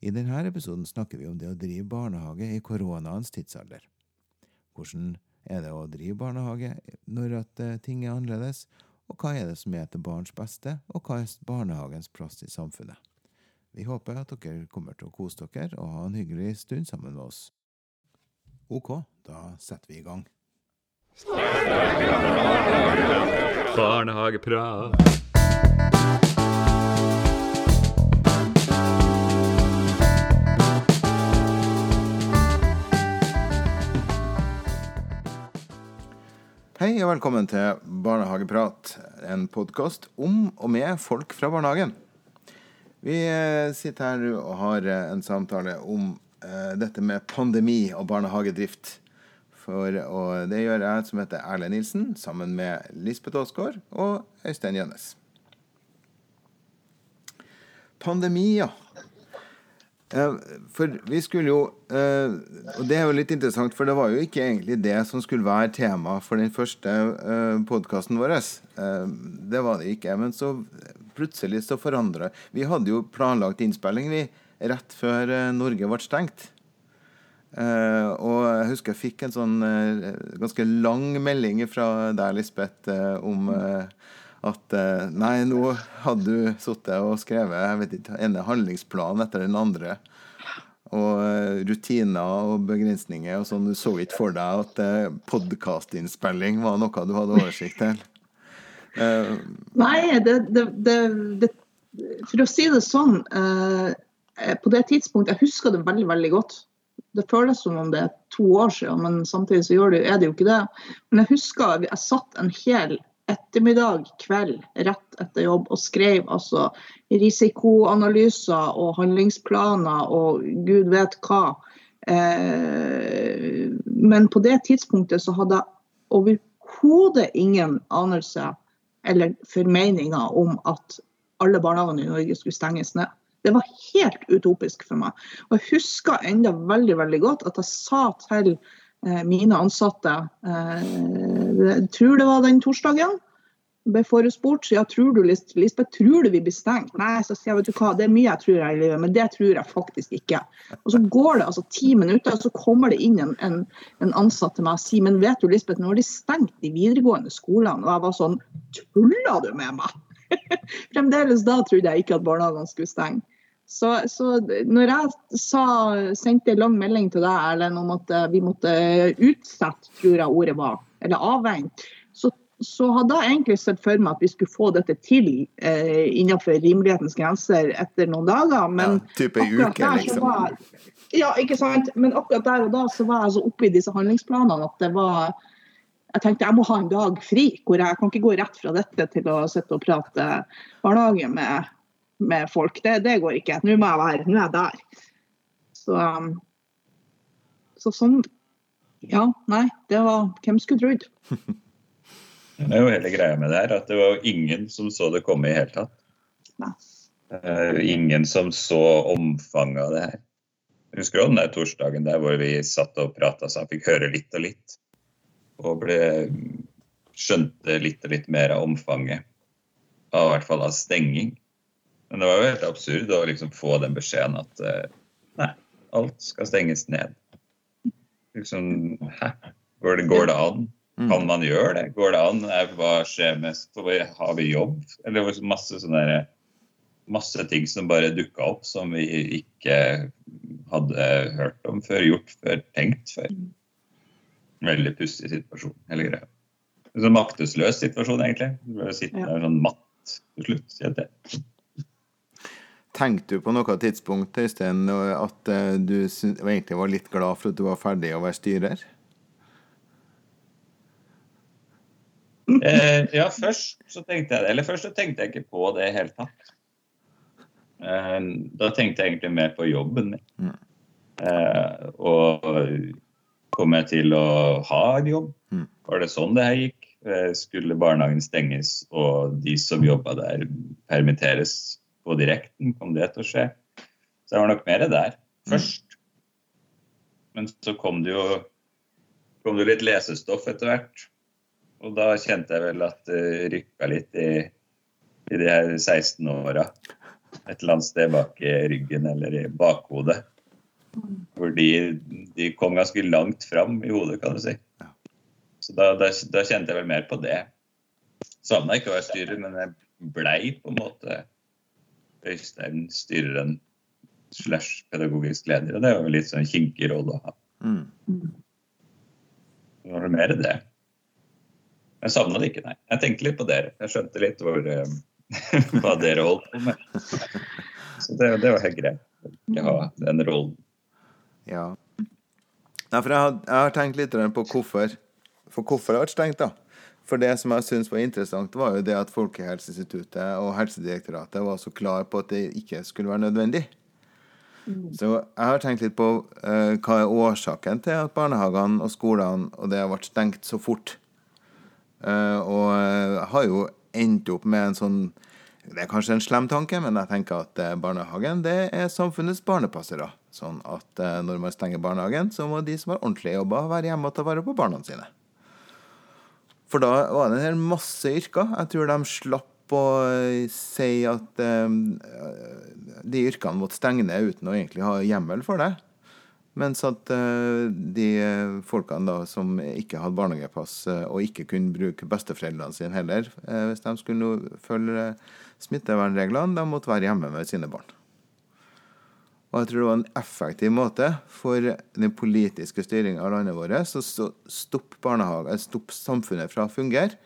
I denne episoden snakker vi om det å drive barnehage i koronaens tidsalder. Hvordan er det å drive barnehage når eh, ting er annerledes, og hva er det som er til barns beste, og hva er barnehagens plass i samfunnet? Vi håper at dere kommer til å kose dere og ha en hyggelig stund sammen med oss. Ok, da setter vi i gang. Barnehageprat. Hei og velkommen til Barnehageprat, en podkast om og med folk fra barnehagen. Vi eh, sitter her og har eh, en samtale om eh, dette med pandemi og barnehagedrift. For, og det gjør jeg som heter Erlend Nilsen, sammen med Lisbeth Aasgaard og Øystein Gjønnes. Ja. For vi skulle jo eh, Og det er jo litt interessant, for det var jo ikke egentlig det som skulle være tema for den første podkasten vår. Eh, Det var det ikke. Men så plutselig så forandra Vi hadde jo planlagt innspilling vi rett før eh, Norge ble stengt. Uh, og jeg husker jeg fikk en sånn uh, ganske lang melding fra deg, Lisbeth, uh, om eh, at eh, Nei, nå hadde du sittet og skrevet jeg vet ikke, ene handlingsplan etter den andre. Og eh, rutiner og begrensninger og sånn. Du så ikke for deg at eh, podkastinnspilling var noe du hadde oversikt til. Uh, Nei, det, det, det, For å si det sånn, uh, på det tidspunktet Jeg husker det veldig, veldig godt. Det føles som om det er to år siden, men samtidig så er det jo ikke det. Men jeg husker jeg satt en hel ettermiddag, kveld, rett etter jobb og skrev altså risikoanalyser og handlingsplaner og gud vet hva. Eh, men på det tidspunktet så hadde jeg overhodet ingen anelse eller formeninger om at alle barnehagene i Norge skulle stenges ned. Det var helt utopisk for meg. Og jeg husker enda veldig veldig godt at jeg sa til mine ansatte eh, Jeg tror det var den torsdagen. Ble forespurt. Ja, tror du, Lisbeth, tror du vi blir stengt? Nei, så sier jeg, vet du hva, det er mye jeg tror her i livet, men det tror jeg faktisk ikke. Og så går det altså ti minutter, og så kommer det inn en, en, en ansatt til meg og sier men vet du, Lisbeth, nå har de stengt de videregående skolene. Og jeg var sånn Tuller du med meg? Fremdeles da trodde jeg ikke at barnehagene skulle stenge. Så, så når jeg sa, sendte en lang melding til deg, Erlend, om at eh, vi måtte utsette, tror jeg ordet var, eller avvente, så, så hadde jeg egentlig sett for meg at vi skulle få dette til eh, innenfor rimelighetens grenser etter noen dager. Men ja, type uke, der liksom. var, ja, ikke sant? Men akkurat der og da så var jeg så oppe i disse handlingsplanene at det var jeg tenkte jeg må ha en dag fri, hvor jeg kan ikke gå rett fra dette til å sitte og prate barnehage med, med folk. Det, det går ikke. Nå må jeg være, nå er jeg der. Så, um, så sånn Ja, nei, det var Hvem skulle trodd? Det er jo hele greia med det her, at det var jo ingen som så det komme i hele tatt. Nei. Eh, ingen som så omfanget av det her. husker husker om den der torsdagen der hvor vi satt og prata han fikk høre litt og litt. Og ble, skjønte litt og litt mer av omfanget. Av i hvert fall av stenging. Men det var jo helt absurd å liksom få den beskjeden at eh, nei, alt skal stenges ned. Liksom, hæ? Går det, går det an? Kan man gjøre det? Går det an? Hva skjer mest? Har vi jobb? Eller det var masse sånne der- masse ting som bare dukka opp som vi ikke hadde hørt om før, gjort før, tenkt før. Veldig pussig situasjon, hele greia. En sånn maktesløs situasjon, egentlig. Du bare sitter Ja. der sånn matt til slutt. kjente jeg. Tenkte du på noe tidspunkt Øystein, at eh, du egentlig var litt glad for at du var ferdig å være styrer? Eh, ja, først så tenkte jeg det. Eller først så tenkte jeg ikke på det i hele tatt. Eh, da tenkte jeg egentlig mer på jobben min. Mm. Eh, og kom jeg til å ha en jobb? Mm. Var det sånn det her gikk? Eh, skulle barnehagen stenges og de som jobba der permitteres på direkten? Kom det til å skje? Så jeg var nok mer der først. Men så kom det jo kom det litt lesestoff etter hvert. Og da kjente jeg vel at det rykka litt i, i de her 16 åra. et eller annet sted bak i ryggen eller i bakhodet. Fordi de kom ganske langt fram i hodet, kan du si. Så da, da, da kjente jeg vel mer på det. Savna ikke å være styrer, men jeg blei på en måte Øystein styreren slash pedagogisk leder. Og det var jo litt sånn kinkig rolle å ha. Mm. Det var mer det. Jeg savna det ikke, nei. Jeg tenkte litt på dere. Jeg skjønte litt hvor, eh, hva dere holdt på med. Så det, det var helt greit ikke ha den rollen. Ja. Nei, for jeg har, jeg har tenkt litt på hvorfor For hvorfor det har vært stengt, da. For det som jeg syns var interessant, var jo det at Folkehelseinstituttet og Helsedirektoratet var så klar på at det ikke skulle være nødvendig. Så jeg har tenkt litt på eh, hva er årsaken til at barnehagene og skolene og det har vært stengt så fort. Eh, og jeg har jo endt opp med en sånn Det er kanskje en slem tanke, men jeg tenker at eh, barnehagen det er samfunnets barnepassere. Sånn at eh, når man stenger barnehagen, så må de som har ordentlig jobba, være hjemme og ta vare på barna sine. For da var det en hel masse yrker. Jeg tror de slapp å eh, si at eh, de yrkene måtte stenge ned uten å egentlig ha hjemmel for det. Mens at eh, de folkene da som ikke hadde barnehagepass eh, og ikke kunne bruke besteforeldrene sine heller, hvis de skulle følge smittevernreglene, de måtte være hjemme med sine barn. Og jeg tror det var en effektiv måte for den politiske styringa av landet vårt å stoppe barnehage, stoppe samfunnet fra å fungere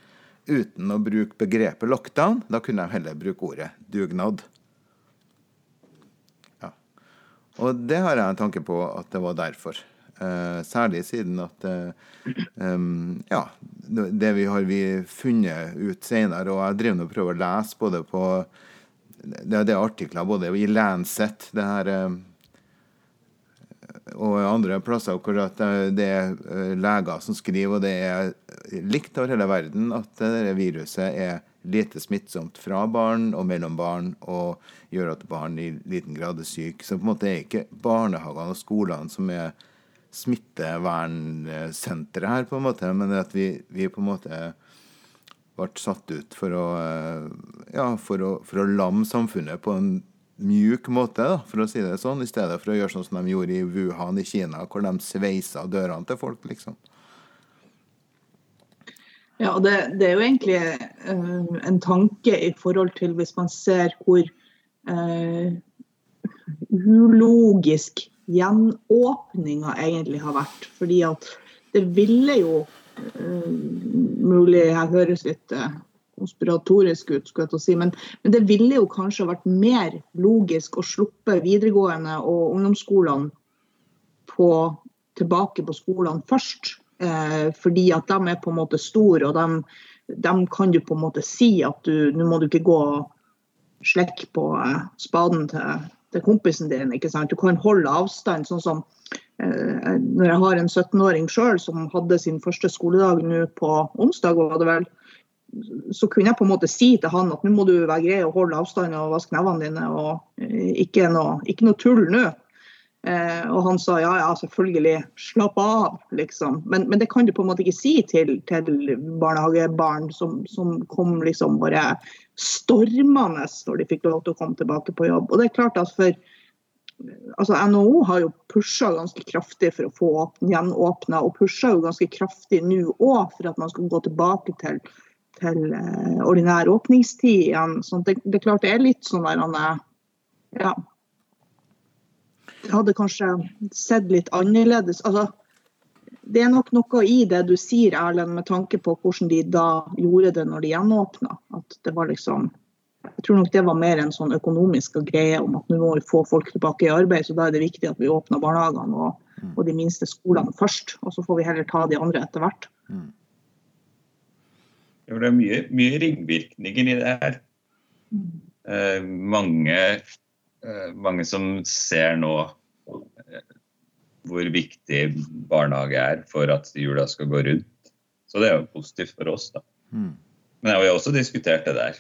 uten å bruke begrepet lockdown. Da kunne de heller bruke ordet dugnad. Ja. Og det har jeg en tanke på at det var derfor. Eh, særlig siden at eh, um, Ja, det vi har vi funnet ut senere, og jeg driver og prøver å lese både på Det er artikler både i Lancet, det her eh, og andre plasser hvor eh, det er eh, leger som skriver, og det er likt over hele verden, at det viruset er lite smittsomt fra barn og mellom barn, og gjør at barn i liten grad er syke. Så på en måte er ikke barnehagene og skolene som er smittevernsenteret her, på en måte, men at vi, vi på en måte ble satt ut for å, eh, ja, for å, for å lamme samfunnet på en mjuk måte, da, for å si det sånn, i stedet for å gjøre sånn som de gjorde i Wuhan i Kina, hvor de sveisa dørene til folk, liksom. Ja, det, det er jo egentlig uh, en tanke i forhold til hvis man ser hvor uh, ulogisk gjenåpninga egentlig har vært. Fordi at det ville jo Mulig jeg høres litt eh, konspiratorisk ut, skulle jeg til å si, men, men det ville jo kanskje vært mer logisk å sluppe videregående og ungdomsskolene på, tilbake på skolene først. Eh, fordi at de er på en måte store, og de, dem kan du på en måte si at nå må du ikke gå og slekke på eh, spaden til, til kompisen din. ikke sant? Du kan holde avstand. sånn som eh, Når jeg har en 17-åring sjøl som hadde sin første skoledag nå på onsdag, var det vel, så kunne jeg på en måte si til han at nå må du være grei å holde avstand og vaske nevene dine, og eh, ikke noe, ikke noe tull nå. Eh, og han sa ja, ja, selvfølgelig, slapp av, liksom. Men, men det kan du på en måte ikke si til, til barnehagebarn som, som kom liksom bare stormende når de fikk lov til å komme tilbake på jobb. Og det er klart at for altså NHO har jo pusha ganske kraftig for å få gjenåpna, og pusha jo ganske kraftig nå òg for at man skal gå tilbake til, til uh, ordinær åpningstid igjen. Så det, det er klart det er litt sånn der han er ja, det hadde kanskje sett litt annerledes altså, Det er nok noe i det du sier, Erlend, med tanke på hvordan de da gjorde det når de gjenåpna. At det var liksom Jeg tror nok det var mer en sånn økonomisk greie om at nå må vi få folk tilbake i arbeid, så da er det viktig at vi åpner barnehagene og, og de minste skolene først. Og så får vi heller ta de andre etter hvert. Ja, Det er mye, mye ringvirkninger i det her. Eh, mange, eh, mange som ser nå eh, hvor viktig barnehage er for at jula skal gå rundt. Så det er jo positivt for oss, da. Mm. Men jeg har jo også diskutert det der.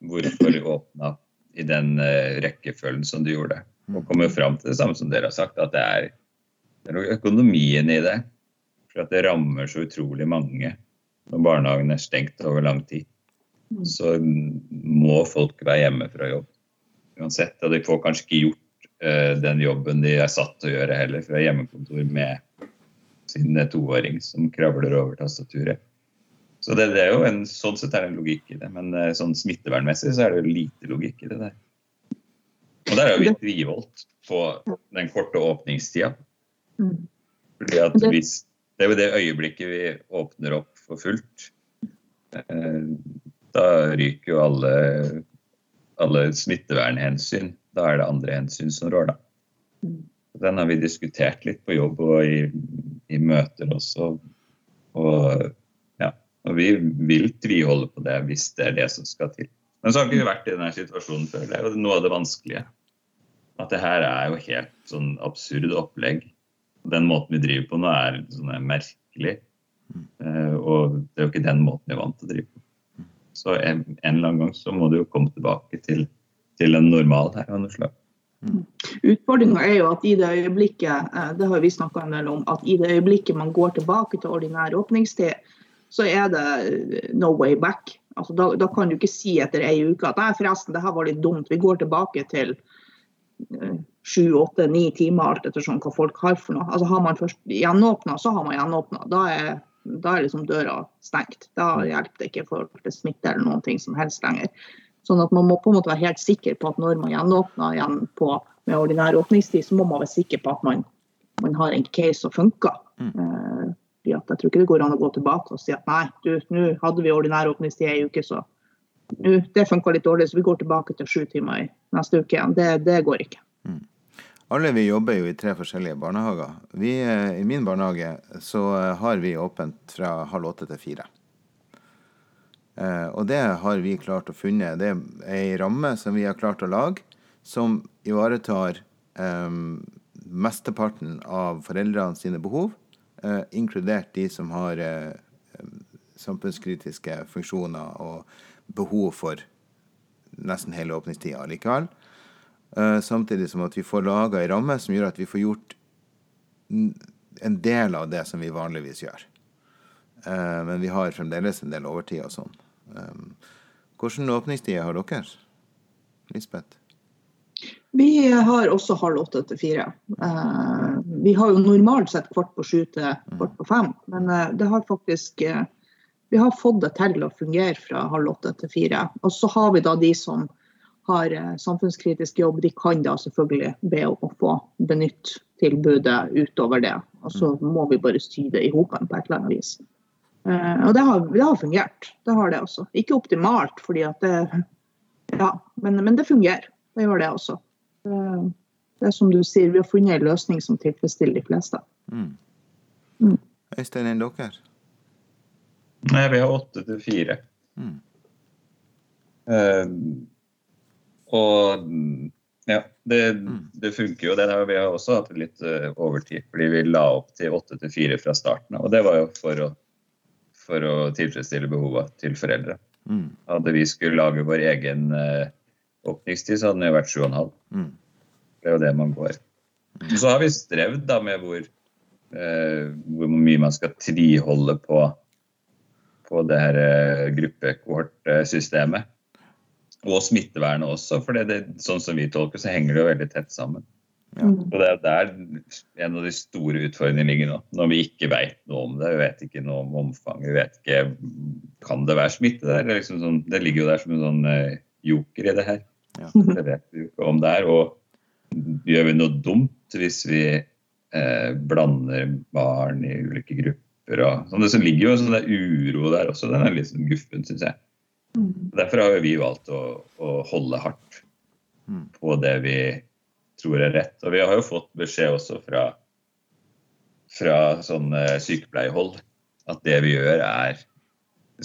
Hvorfor du åpna i den eh, rekkefølgen som du gjorde. Og kommer fram til det samme som dere har sagt, at det er, det er noe økonomien i det. For at det rammer så utrolig mange når barnehagen er stengt over lang tid. Så må folk være hjemme fra jobb. uansett. Og de får kanskje ikke gjort uh, den jobben de er satt til å gjøre heller fra hjemmekontor med sin toåring som kravler over tastaturet. Så det, det, er jo en, Sånn sett er det en logikk i det, men eh, sånn smittevernmessig så er det jo lite logikk i det der. Og der har vi tviholdt på den korte åpningstida. Mm. Fordi at hvis, Det er jo det øyeblikket vi åpner opp for fullt. Eh, da ryker jo alle, alle smittevernhensyn. Da er det andre hensyn som rår, da. Mm. Den har vi diskutert litt på jobb og i, i møter også. Og og vi vil tviholde på det hvis det er det som skal til. Men så har ikke vi vært i denne situasjonen før. Det er jo noe av det vanskelige. At det her er jo helt sånn absurd opplegg. Den måten vi driver på nå, er sånn merkelig. Uh, og det er jo ikke den måten vi er vant til å drive på. Så en, eller annen gang så må det jo komme tilbake til, til en normal her. Mm. Utfordringa er jo at i det øyeblikket eh, det har vi en del om, at i det øyeblikket man går tilbake til ordinær åpningstid, så er det no way back. Altså, da, da, kan du ikke si etter ei uke at nei, forresten, det her var litt dumt. Vi går tilbake til eh, sju, åtte, ni timer, alt etter sånn hva folk har for noe. Altså, har man først gjenåpna, så har man gjenåpna. Da da er liksom døra stengt. Da hjelper det ikke for det smitte eller noen ting som helst lenger. Sånn at Man må på en måte være helt sikker på at når man gjenåpner igjen på, med ordinær åpningstid, så må man være sikker på at man, man har en case som funker. Mm. Fordi jeg tror ikke det går an å gå tilbake og si at nei, du, nå hadde vi ordinær åpningstid ei uke, så nå, det funka litt dårlig, så vi går tilbake til sju timer i neste uke igjen. Det, det går ikke. Mm. Alle vi jobber jo i tre forskjellige barnehager. Vi, eh, I min barnehage så eh, har vi åpent fra halv åtte til fire. Eh, og det har vi klart å funne. Det er ei ramme som vi har klart å lage, som ivaretar eh, mesteparten av foreldrene sine behov eh, inkludert de som har eh, samfunnskritiske funksjoner og behov for nesten hele åpningstida likevel. Eh, samtidig som at vi får laga ei ramme som gjør at vi får gjort en del av det som vi vanligvis gjør. Eh, men vi har fremdeles en del overtid og sånn. Hvordan åpningstider har dere, Lisbeth? Vi har også halv åtte til fire. Uh, vi har jo normalt sett kvart på sju til kvart på fem, men uh, det har faktisk uh, Vi har fått det til å fungere fra halv åtte til fire. Og så har vi da de som har samfunnskritisk jobb, de kan da selvfølgelig be om å få benytte tilbudet utover det. Og så må vi bare sy det i hop på et eller annet vis. og det har, det har, fungert. Det har det også. Ikke optimalt, fordi at det Ja, men, men det fungerer. Det gjør det også. Det er som du sier, vi har funnet en løsning som tilfredsstiller de fleste. Mm. Mm. Øystein, enn dere? Nei, vi har åtte til fire. Mm. Uh, og ja, det, mm. det, funker jo. Det vi har også hatt litt uh, overtid, fordi vi la opp til åtte til fire fra starten av. Og det var jo for å, for å tilfredsstille behovene til foreldre. Mm. Hadde vi skulle lage vår egen uh, åpningstid, så hadde den jo vært sju og en halv. Mm. Det er jo det man går. Og så har vi strevd da med hvor, eh, hvor mye man skal tviholde på, på det her eh, gruppekohortsystemet. Og smittevernet også, for det, det, sånn som vi tolker, så henger det jo veldig tett sammen. Ja. Og Det er der en av de store utfordringene ligger nå. Når vi ikke vet noe om det. Vi vet ikke noe om omfanget. Vi vet ikke Kan det være smitte der? Det, liksom sånn, det ligger jo der som en sånn uh, joker i det her. Ja. Det vet vi jo ikke om det er. Og gjør vi noe dumt hvis vi eh, blander barn i ulike grupper. Og, sånn, det så ligger jo en sånn uro der også. Den er litt sånn guffen, syns jeg. Mm. Derfor har vi valgt å, å holde hardt mm. på det vi tror er rett. Og vi har jo fått beskjed også fra, fra sånn sykepleierhold at det vi gjør, er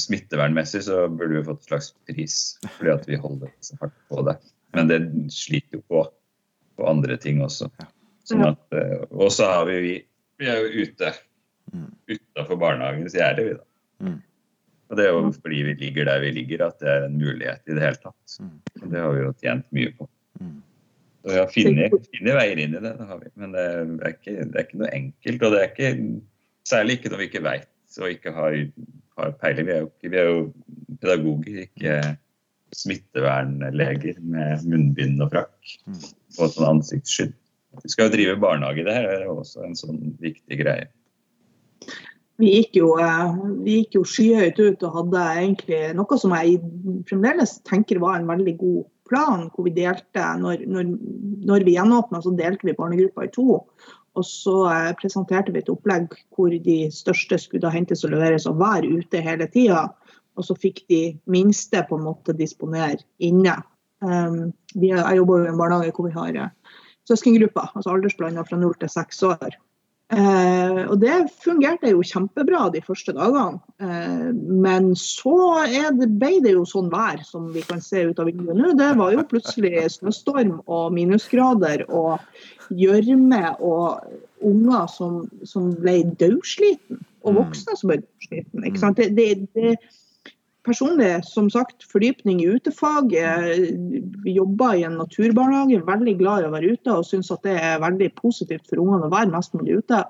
Smittevernmessig så burde vi fått et slags pris fordi at vi holder så hardt på det. Men det sliter jo på på andre ting også. Sånn at, eh, og så har vi Vi vi er jo ute mm. utafor barnehagens gjerde, vi, da. Mm. Og det er jo fordi vi ligger der vi ligger, at det er en mulighet i det hele tatt. Mm. Og det har vi jo tjent mye på. Så vi har funnet, funnet veier inn i det, det har vi. men det er, ikke, det er, ikke, noe enkelt. Og det er ikke, særlig ikke når vi ikke veit og ikke har, har peiling. Vi er, jo, vi er jo pedagoger, ikke smittevernleger med munnbind og frakk og sånn ansiktsskydd. Vi skal jo drive barnehage, det her er også en sånn viktig greie. Vi gikk, jo, eh, vi gikk jo skyhøyt ut og hadde egentlig noe som jeg fremdeles tenker var en veldig god plan, hvor vi delte når, når, når vi gjenåpna, så delte vi barnegruppa i to. Og så eh, presenterte vi et opplegg hvor de største skulle hentes og leveres og være ute hele tida. Og så fikk de minste på en måte disponere inne. Um, jeg jobber i en barnehage hvor vi har uh, søskengrupper, altså aldersblanda fra null til seks år. Uh, og det fungerte jo kjempebra de første dagene. Eh, men så det, ble det jo sånn vær som vi kan se ut av vinduet nå. Det var jo plutselig snøstorm og minusgrader og gjørme og unger som, som ble dødsliten. Og Mm. voksne som ble dødsliten. Ikke sant? Det, det, det, personlig, som sagt, fordypning i utefag. Jobber i en naturbarnehage, veldig glad i å være ute og syns at det er veldig positivt for ungene å være mest mulig ute.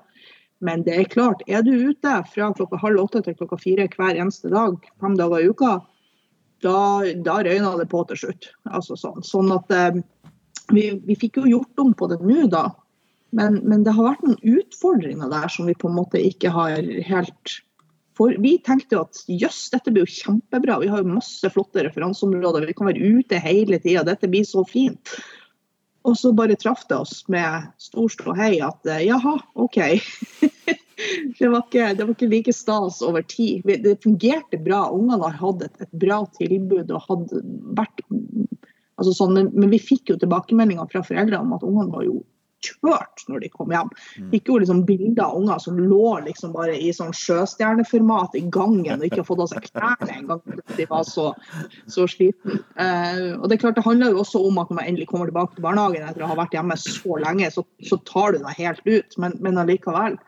Men det er klart, er du ute fra klokka halv åtte til klokka fire hver eneste dag, fem dager i uka, da, da røyner det på til slutt. Altså sånn. sånn at eh, vi, vi fikk jo gjort om på det nå, da. Men, men det har vært noen utfordringer der som vi på en måte ikke har helt for Vi tenkte jo at jøss, dette blir jo kjempebra. Vi har jo masse flotte referanseområder. Vi kan være ute hele tida. Dette blir så fint. Og så bare traff det oss med stor ståhei at eh, jaha, OK. det, var ikke, det var ikke like stas over tid. Det fungerte bra. Ungene har hatt et, et bra tilbud og hadde vært altså sånn, men, men vi fikk jo tilbakemeldinger fra foreldrene om at ungene var jo kjørt når de kom hjem. Fikk jo liksom bilder av unger som lå liksom bare i sånn sjøstjerneformat i gangen og ikke har fått av seg klærne engang. fordi De var så, så slitne. Eh, og det er klart det handler jo også om at når man endelig kommer tilbake til barnehagen etter å ha vært hjemme så lenge, så, så tar du deg helt ut. Men, men allikevel.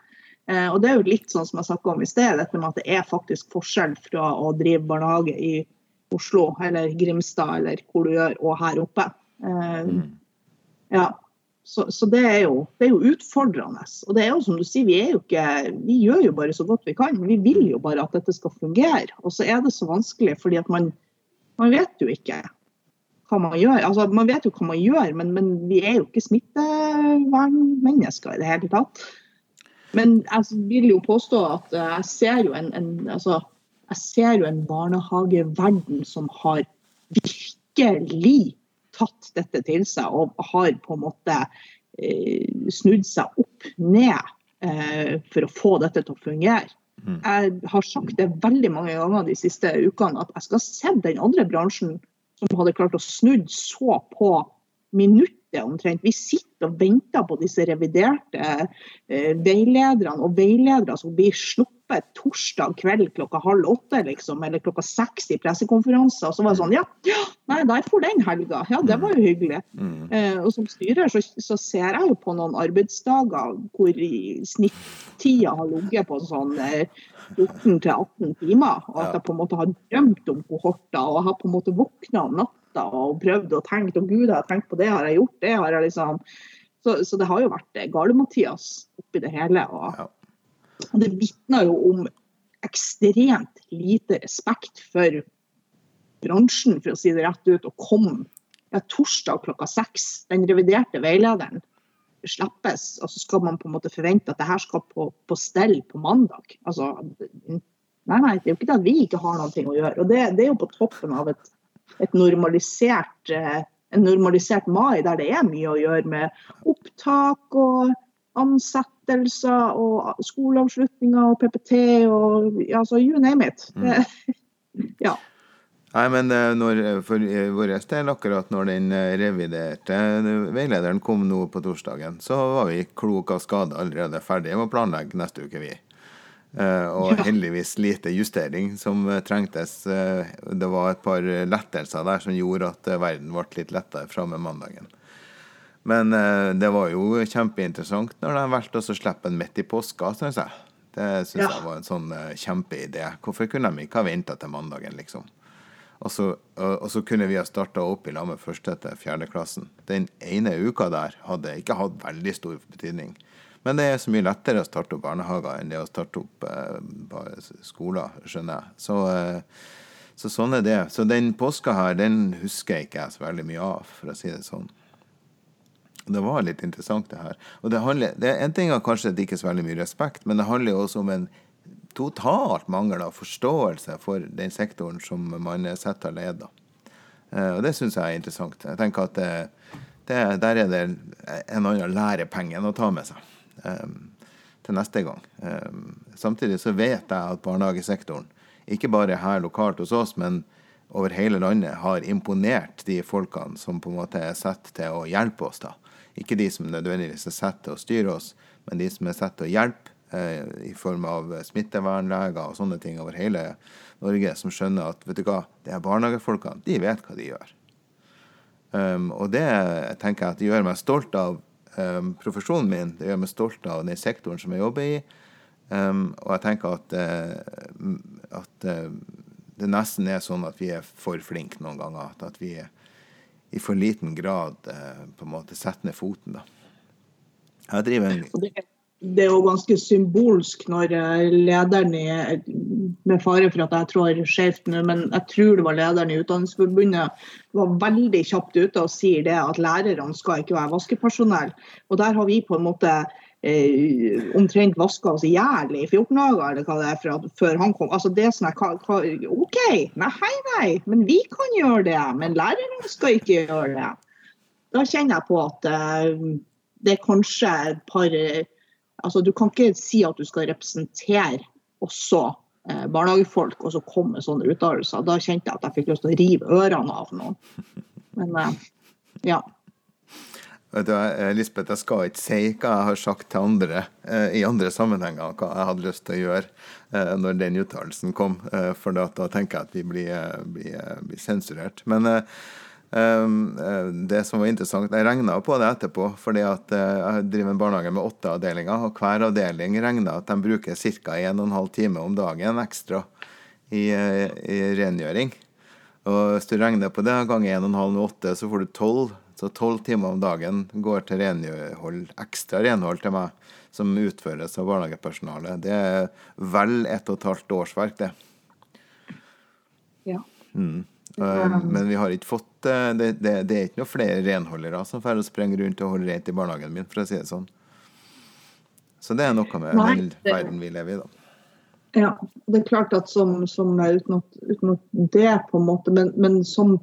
Eh, og det er jo litt sånn som jeg snakka om i sted, dette med at det er faktisk forskjell fra å drive barnehage i Oslo eller Grimstad eller hvor du gjør, og her oppe. Eh, ja. Så, så det, er jo, det er jo utfordrende. Og det er jo som du sier, vi, ikke, vi gjør jo bare så godt vi kan. Vi vil jo bare at dette skal fungere. Og så er det så vanskelig fordi at man, man vet jo ikke hva man gjør. Altså, man vet jo hva man gjør, men, men vi er jo ikke smittevernmennesker i det hele tatt. Men jeg vil jo påstå at eh, jeg ser jo en, en, altså, jeg ser jo en barnehageverden som har virkelig tatt dette til seg og har på en måte eh, snudd seg opp ned eh, for å få dette til å fungere. Mm. Jeg har sagt det veldig mange ganger de siste ukene at jeg skal se den andre bransjen som hadde klart å snudd så på minuttet omtrent. Vi sitter og venter på disse reviderte eh, veilederne og veiledere som blir sluppet torsdag kveld klokka halv åtte, liksom, eller klokka seks i pressekonferanser. Og så var det sånn Ja, ja nei, der for den helga. Ja, det var jo hyggelig. Mm. Eh, og som styrer så, så ser jeg jo på noen arbeidsdager hvor snittida har ligget på sånn eh, 14-18 timer. Og at jeg på en måte har drømt om kohorter og har på en måte våkna om natta og prøvd og tenkt og gud, jeg har tenkt på det, har jeg gjort det? har jeg liksom... Så, så det har jo vært eh, Gale-Mathias oppi det hele. og Ja. Og det vitner jo om ekstremt lite respekt for bransjen, for å si det rett ut, å komme ja, torsdag klokka seks. Den reviderte veilederen slippes, og så skal man på en måte forvente at det her skal på, på stell på mandag. Altså, nei, nei, det er jo ikke det at vi ikke har noe å gjøre. Og det, det er jo på toppen av et, et normalisert eh, en normalisert mai der det er mye å gjøre med opptak og ansettelser og skoleavslutninger og PPT og altså you name it. Det, ja. Nei, men eh, når, for eh, vår del, akkurat når den eh, reviderte eh, veilederen kom nå på torsdagen, så var vi klok av skade allerede ferdige med å planlegge neste uke, vi. Eh, og Ja. heldigvis lite justering som eh, trengtes. Eh, det var et par lettelser der som gjorde at eh, verden ble litt lettere fra med mandagen. Men eh, det var jo kjempeinteressant når de valgte å slippe den midt i påska, syns jeg. Det syns Ja. jeg var en sånn eh, kjempeidé. Hvorfor kunne de ikke ha venta til mandagen, liksom? Og så, og, og så kunne vi ha starta opp i lag med første til fjerde klassen. Den ene uka der hadde ikke hatt veldig stor betydning. Men det er så mye lettere å starte opp barnehager enn det å starte opp eh, skoler, skjønner jeg. Så, eh, Så sånn er det. Så den påska her, den husker jeg ikke jeg så veldig mye av, for å si det sånn. Det var litt interessant, det her. Og det handler, det er En ting er kanskje at det ikke er så veldig mye respekt, men det handler jo også om en totalt mangel av forståelse for den sektoren som man er satt til å lede. Eh, og det syns jeg er interessant. Jeg tenker at det, det, der er det en annen lærepenge å ta med seg um, til neste gang. Um, samtidig så vet jeg at barnehagesektoren, ikke bare her lokalt hos oss, men over hele landet, har imponert de folkene som på en måte er satt til å hjelpe oss. da. Ikke de som nødvendigvis er satt til å styre oss, men de som er satt til å hjelpe eh, i form av smittevernleger og sånne ting over hele Norge, som skjønner at vet du hva, de her barnehagefolkene de vet hva de gjør. Um, og det tenker jeg at det gjør meg stolt av um, profesjonen min. Det gjør meg stolt av den sektoren som jeg jobber i. Um, og jeg tenker at, uh, at uh, det nesten er sånn at vi er for flinke noen ganger. At vi i for liten grad uh, på en måte setter ned foten. da. Jeg driver en det er jo ganske symbolsk når lederen i Med fare for at jeg trår skjevt nå, men jeg tror det var lederen i Utdanningsforbundet var veldig kjapt ute og sier det at lærerne skal ikke være vaskepersonell. Og der har vi på en måte eh, omtrent vaska oss i hjel i 14 dager, eller hva det er, for, før han kom. Altså det som hva, OK, nei, hei, nei, men vi kan gjøre det. Men lærerne skal ikke gjøre det. Da kjenner jeg på at eh, det er kanskje et par altså Du kan ikke si at du skal representere også eh, barnehagefolk og så komme med sånne uttalelser. Da kjente jeg at jeg fikk lyst til å rive ørene av noen. Men eh, ja. Du, Lisbeth, jeg skal ikke si hva jeg har sagt til andre eh, i andre sammenhenger, hva jeg hadde lyst til å gjøre eh, når den uttalelsen kom. Eh, for da, tenker jeg at vi blir, eh, blir, blir sensurert. Men Ehm, eh, det som var interessant, Jeg regna på det etterpå, fordi at eh, jeg driver en barnehage med åtte avdelinger. og Hver avdeling regner at de bruker ca. 1 12 time om dagen ekstra i, eh, i, rengjøring. Og Hvis du regner på det ganger 1,5 med 8, så får du 12. Så 12 timer om dagen går til renhold, ekstra renhold til meg, som utføres av barnehagepersonalet. Det er vel ett og et halvt årsverk, det. Ja. Mm. Men vi har ikke fått eh, det, det, det er ikke noen flere renholdere som får sprenger rundt og holde rent i barnehagen min, for å si det sånn. Så det er noe med Nei, den verden vi lever i, da. Ja, det er klart at som, som uten, at, uten at det, på en måte, men, men, som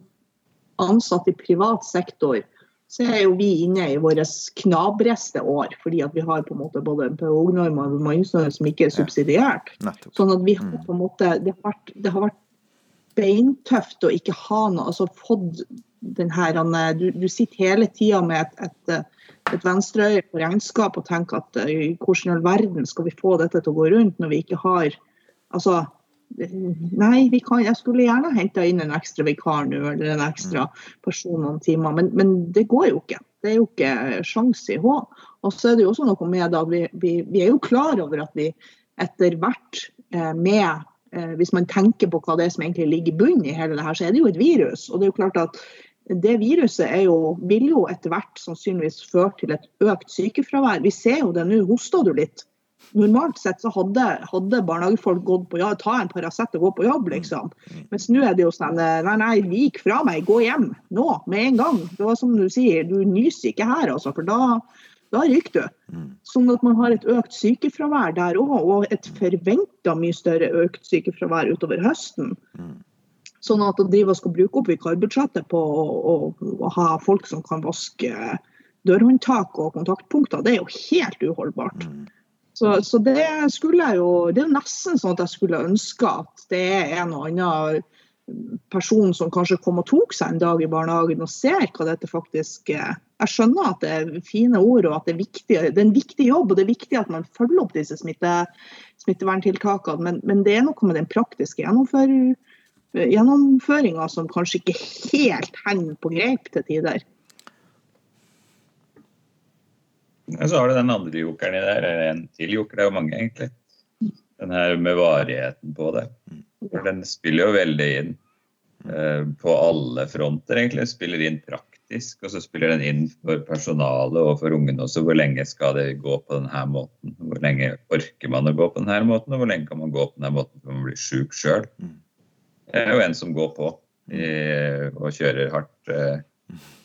ansatt i privat sektor, så er jo vi inne i våre knabreste år. Fordi at vi har på en måte både en pedagognorm og bemanningsnorm som ikke er subsidiert. Ja, sånn at vi har mm. på en måte, det har vært, det har vært beintøft å ikke ha noe altså fått den her, du, du sitter hele tida med et, et, et venstreøye på regnskap og tenker at i hvordan i all verden skal vi få dette til å gå rundt når vi ikke har altså Nei, vi kan, jeg skulle gjerne henta inn en ekstra vikar nå, eller en ekstra person noen timer, men, men, det går jo ikke. Det er jo ikke sjanse i H. Og så er det jo også noe med at vi, vi, vi er jo klar over at vi etter hvert eh, med Eh, hvis man tenker på hva det er som egentlig ligger i bunnen i hele det her, så er det jo et virus. Og det er jo klart at det viruset jo, vil jo etter hvert sannsynligvis føre til et økt sykefravær. Vi ser jo det nå. Hosta du litt? Normalt sett så hadde, hadde barnehagefolk gått på jobb, ta en Paracet og gå på jobb, liksom. Mens nå er det jo sånn Nei, nei, vik fra meg, gå hjem nå, med en gang. Det var som du sier, du nyser ikke her, altså. For da, da ryker du. Mm. Sånn at man har et økt sykefravær der òg, og et forventa mye større økt sykefravær utover høsten. Mm. Sånn at å drive og skal bruke opp vikarbudsjettet på å, å, å, ha folk som kan vaske dørhåndtak og kontaktpunkter, det er jo helt uholdbart. Så, så, det skulle jeg jo Det er nesten sånn at jeg skulle ønske at det er en og annen person som kanskje kom og tok seg en dag i barnehagen og ser hva dette faktisk er. Jeg skjønner at det er fine ord og at det er, viktig, det er en viktig jobb og det er viktig at man følger opp disse smitte, smitteverntiltakene, men, men, det er noe med den praktiske gjennomfør, gjennomføringa som kanskje ikke helt henger på greip til tider. Ja, så har du den andre jokeren i der, eller en til joker, det er jo mange egentlig. Den her med varigheten på det. Den spiller jo veldig inn eh, på alle fronter, egentlig. Spiller inn praktisk, og så spiller den inn for personalet og for ungene også. Hvor lenge skal det gå på denne måten? Hvor lenge orker man å gå på denne måten, og hvor lenge kan man gå på denne måten før man blir sjuk sjøl? Det er jo en som går på og kjører hardt uh,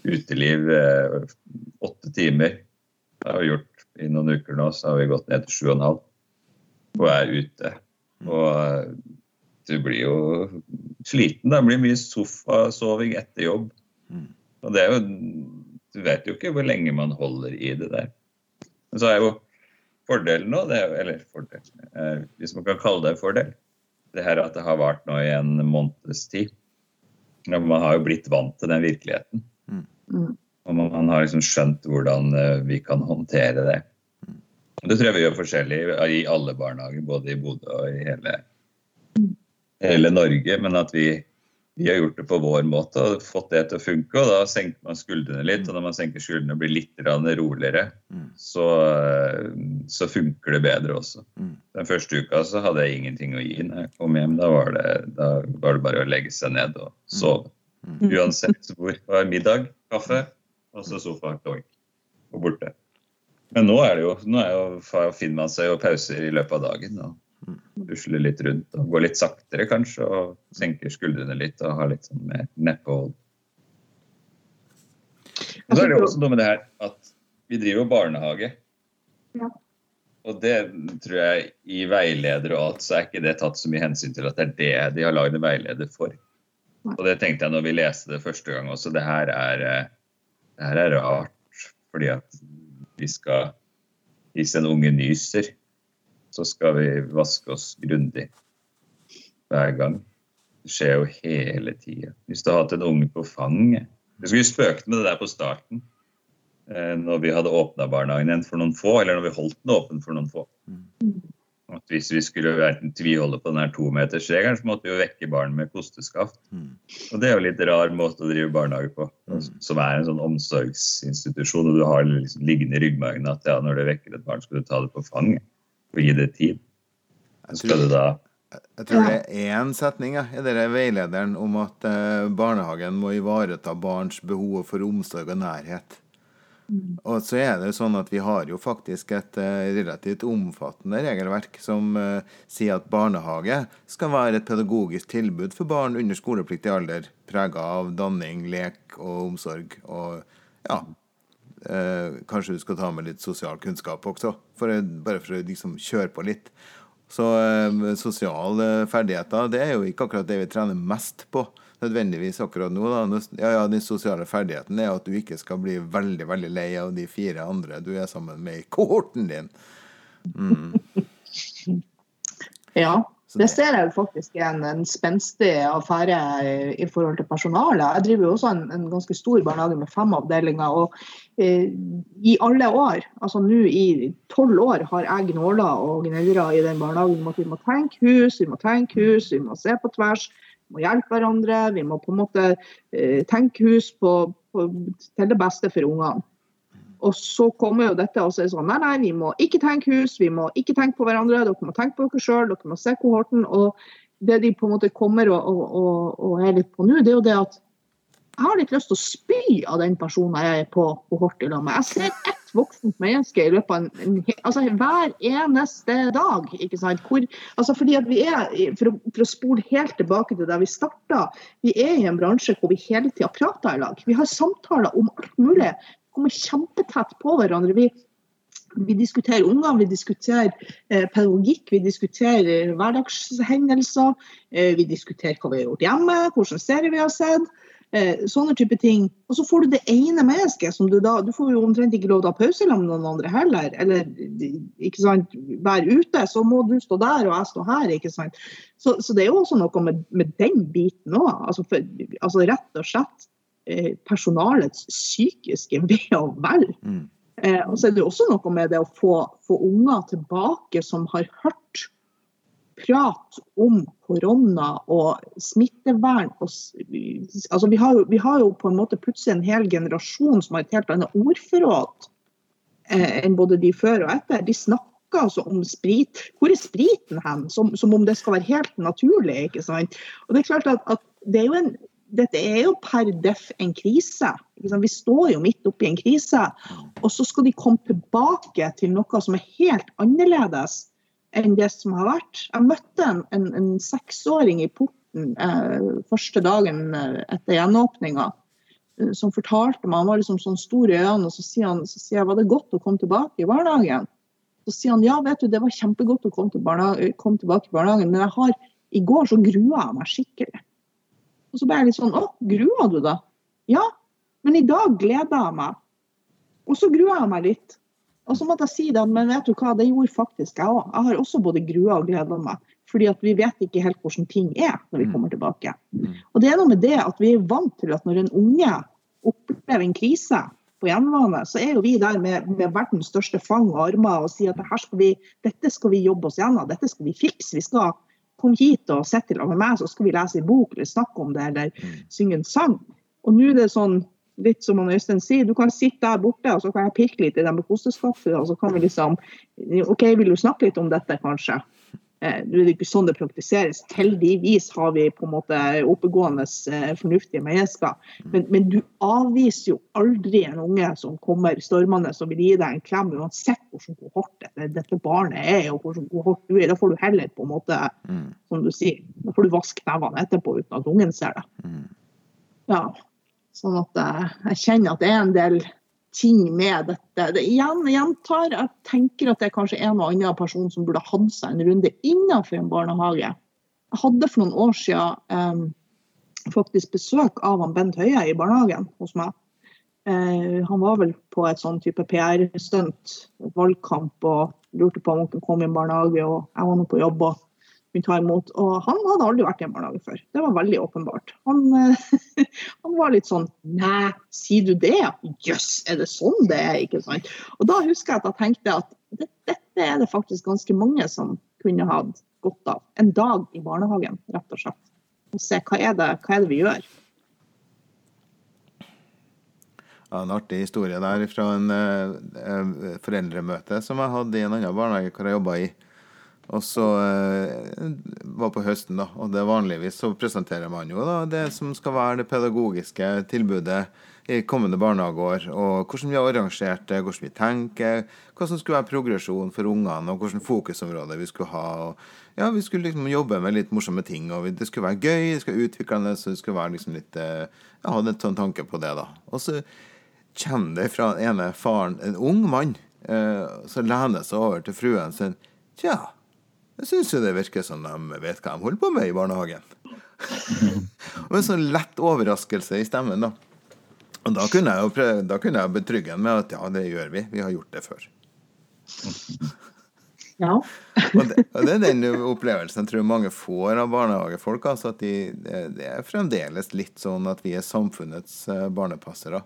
uteliv uh, åtte timer. Det har vi gjort i noen uker nå, så har vi gått ned til sju og en halv og er ute. Og uh, du blir jo sliten. Det blir mye sofasoving etter jobb. Og det er jo Du vet jo ikke hvor lenge man holder i det der. Men så er jo fordelen nå, det er jo, eller fordel, hvis man kan kalle det en fordel, det her at det har vart nå i en måneds tid. Man har jo blitt vant til den virkeligheten. Mm. Og man har liksom skjønt hvordan eh, vi kan håndtere det. Det tror jeg vi gjør forskjellig i alle barnehager, både i Bodø og i hele, hele Norge. Men at vi, vi, har gjort det på vår måte og fått det til å funke. Og da senker man skuldrene litt. Og når man senker skuldrene og blir litt roligere, så, så, funker det bedre også. Den første uka så hadde jeg ingenting å gi når jeg kom hjem. Da var det, da var det bare å legge seg ned og sove. Uansett hvor. Det var middag, kaffe, og så sofa, doink, og borte. Men nå er det jo, nå er jo, finner man seg jo pauser i løpet av dagen. og Rusler litt rundt og går litt saktere kanskje, og senker skuldrene litt og har litt sånn mer neppehold. Og så er det jo også noe med det her at vi driver jo barnehage. Ja. Og det tror jeg i veileder og alt, så er ikke det tatt så mye hensyn til at det er det de har lagd en veileder for. Og det tenkte jeg når vi leste det første gang også. Det her er, det her er rart. Fordi at vi skal Hvis en unge nyser, så skal vi vaske oss grundig hver gang. Det skjer jo hele tida. Hvis du har hatt en unge på fanget Vi skulle spøkt med det der på starten. Når vi hadde åpna barnehagen igjen for noen få, eller når vi holdt den åpen for noen få. At hvis vi skulle tviholde på den tometersregelen, så måtte vi jo vekke barn med kosteskaft. Og det er jo litt rar måte å drive barnehage på, som er en sånn omsorgsinstitusjon. Og du har liksom liggende i ryggmargen at ja, når du vekker et barn, skal du ta det på fanget og gi det tid. Så skal du da jeg tror det er én setning ja, i denne veilederen om at eh, barnehagen må ivareta barns behov for omsorg og nærhet. Og så er det sånn at vi har jo faktisk et uh, relativt omfattende regelverk som uh, sier at barnehage skal være et pedagogisk tilbud for barn under skolepliktig alder, prega av danning, lek og omsorg. Og ja uh, Kanskje du skal ta med litt sosial kunnskap også, for, bare for å liksom kjøre på litt. Så sosiale ferdigheter det er jo ikke akkurat det vi trener mest på nødvendigvis akkurat nå. Da. Ja, ja, Den sosiale ferdigheten er at du ikke skal bli veldig veldig lei av de fire andre du er sammen med i kohorten din. Mm. ja. Det ser jeg jo faktisk er en, en spenstig affære i, forhold til personalet. Jeg driver jo også en, en ganske stor barnehage med fem avdelinger. og eh, I alle år, altså nå i tolv år, har jeg gnåla og gnagere i den barnehagen om at vi må tenke hus, vi må tenke hus, vi må se på tvers må hjelpe hverandre. Vi må på en måte eh, tenke hus på, på, til det beste for ungene. Og så kommer jo dette og sier sånn nei, nei, vi må ikke tenke hus, vi må ikke tenke på hverandre. Dere må tenke på dere sjøl, dere må se kohorten. Og det de på en måte kommer og, og, og, og er litt på nå, det er jo det at jeg har litt lyst til å spy av den personen jeg er på kohort i lag med. Jeg ser ett voksent menneske i løpet av en, en, altså hver eneste dag. ikke sant? Hvor, altså fordi at vi er, for å, for å spole helt tilbake til der vi starta, vi er i en bransje hvor vi hele tida prater i lag. Vi har samtaler om alt mulig. Vi kommer kjempetett på hverandre. Vi, vi diskuterer unger, vi diskuterer eh, pedagogikk, vi diskuterer hverdagshendelser. Eh, vi diskuterer hva vi har gjort hjemme, hvordan serier vi har sett. Eh, sånne type ting. Og så får du det ene mennesket som du da Du får jo omtrent ikke lov til å ha pause sammen med noen andre heller. Eller ikke sant, være ute, så må du stå der og jeg stå her. ikke sant. Så, så det er jo også noe med, med den biten òg. Altså, altså, rett og slett eh, personalets psykiske ve og vel. Mm. Eh, og så er det også noe med det å få, få unger tilbake som har hørt prat om korona og smittevern og, altså vi, har jo, vi, har jo, på en måte plutselig en hel generasjon som har et helt annet ordforråd eh, enn både de før og etter. De snakker altså om sprit. Hvor er spriten hen? Som, som, om det skal være helt naturlig. ikke sant? Og det er klart at, at det er jo en dette er jo per def en krise. Vi står jo midt oppi en krise. Og så skal de komme tilbake til noe som er helt annerledes enn det som har vært. Jeg møtte en, en, en seksåring i porten eh, første dagen eh, etter gjenåpninga eh, som fortalte meg, Han var liksom sånn stor i øynene, og så sier, han, så sier jeg var det godt å komme tilbake i barnehagen. Så sier han ja, vet du, det var kjempegodt å komme, til komme tilbake i barnehagen, men jeg har, i går så grua jeg meg skikkelig. Og så ble jeg litt sånn Å, grua du da? Ja, men i dag gleder jeg meg. Og så grua jeg meg litt. Og så måtte jeg si det, men vet du hva, det gjorde faktisk jeg òg. Jeg har også både grua og gleda meg. Fordi at vi vet ikke helt hvordan ting er når vi mm. kommer tilbake. Mm. Og det er noe med det at vi er vant til at når en unge opplever en krise på hjemmebane, så er jo vi der med, med, verdens største fang og armer og sier at skal vi, dette skal vi jobbe oss gjennom, dette skal vi fikse. Vi skal komme hit og sitte sammen med meg, så skal vi lese en bok eller snakke om det eller mm. synge en sang. Og nå er det sånn litt som Øystein sier, du kan sitte der borte og så kan jeg pirke litt i den med kosteskaftet. Og så kan vi liksom OK, vil du snakke litt om dette, kanskje? Eh, nå er det ikke sånn det praktiseres. Heldigvis har vi på en måte oppegående, eh, fornuftige mennesker. Men, men, du avviser jo aldri en unge som kommer stormende og vil gi deg en klem, uansett hvordan kohort dette, dette barnet er og hvordan kohort du er. Da får du heller på en måte, mm. som du sier, da får du vaske nevene etterpå uten at ungen ser det. Mm. Ja, sånn at jeg, jeg kjenner at det er en del ting med dette. Det igjen, gjentar, jeg tenker at det er kanskje en og annen person som burde hatt seg en runde innenfor en barnehage. Jeg hadde for noen år siden um, faktisk besøk av han Bent Høie i barnehagen hos meg. Uh, han var vel på et sånn type PR-stunt, valgkamp, og lurte på om han kunne komme i en barnehage. og Jeg var nå på jobb. og kunne ta imot. Og han hadde aldri vært i en barnehage før. Det var veldig åpenbart. Han, eh, han var litt sånn Nei, sier du det? Jøss, yes, er det sånn det er? ikke sant? Og da husker jeg at jeg tenkte at dette er det faktisk ganske mange som kunne hatt godt av. En dag i barnehagen, rett og slett. Og se hva er det, hva er det vi gjør. Ja, en artig historie der fra en uh, foreldremøte som jeg hadde i en annen barnehage hvor jeg jobba i. Og så eh, var på høsten, da. Og det vanligvis så presenterer man jo da det som skal være det pedagogiske tilbudet i kommende barnehageår. Og hvordan vi har arrangert det, hvordan vi tenker, hva som skulle være progresjon for ungene, og hvilket fokusområde vi skulle ha. Ja, Vi skulle liksom jobbe med litt morsomme ting. og Det skulle være gøy, det skulle utviklende, så det skulle være liksom litt eh, Jeg hadde en sånn tanke på det, da. Og så kommer det fra den ene faren, en ung mann, eh, som lener seg over til fruen sin. Tja, jeg syns jo det virker som de vet hva de holder på med i barnehagen. og en sånn lett overraskelse i stemmen, da. Og da kunne jeg jo prøve, da kunne jeg betrygge ham med at ja, det gjør vi. Vi har gjort det før. Ja. og, det, og, det, er den opplevelsen jeg tror mange får av barnehagefolk. Altså at de, det er fremdeles litt sånn at vi er samfunnets eh, barnepassere.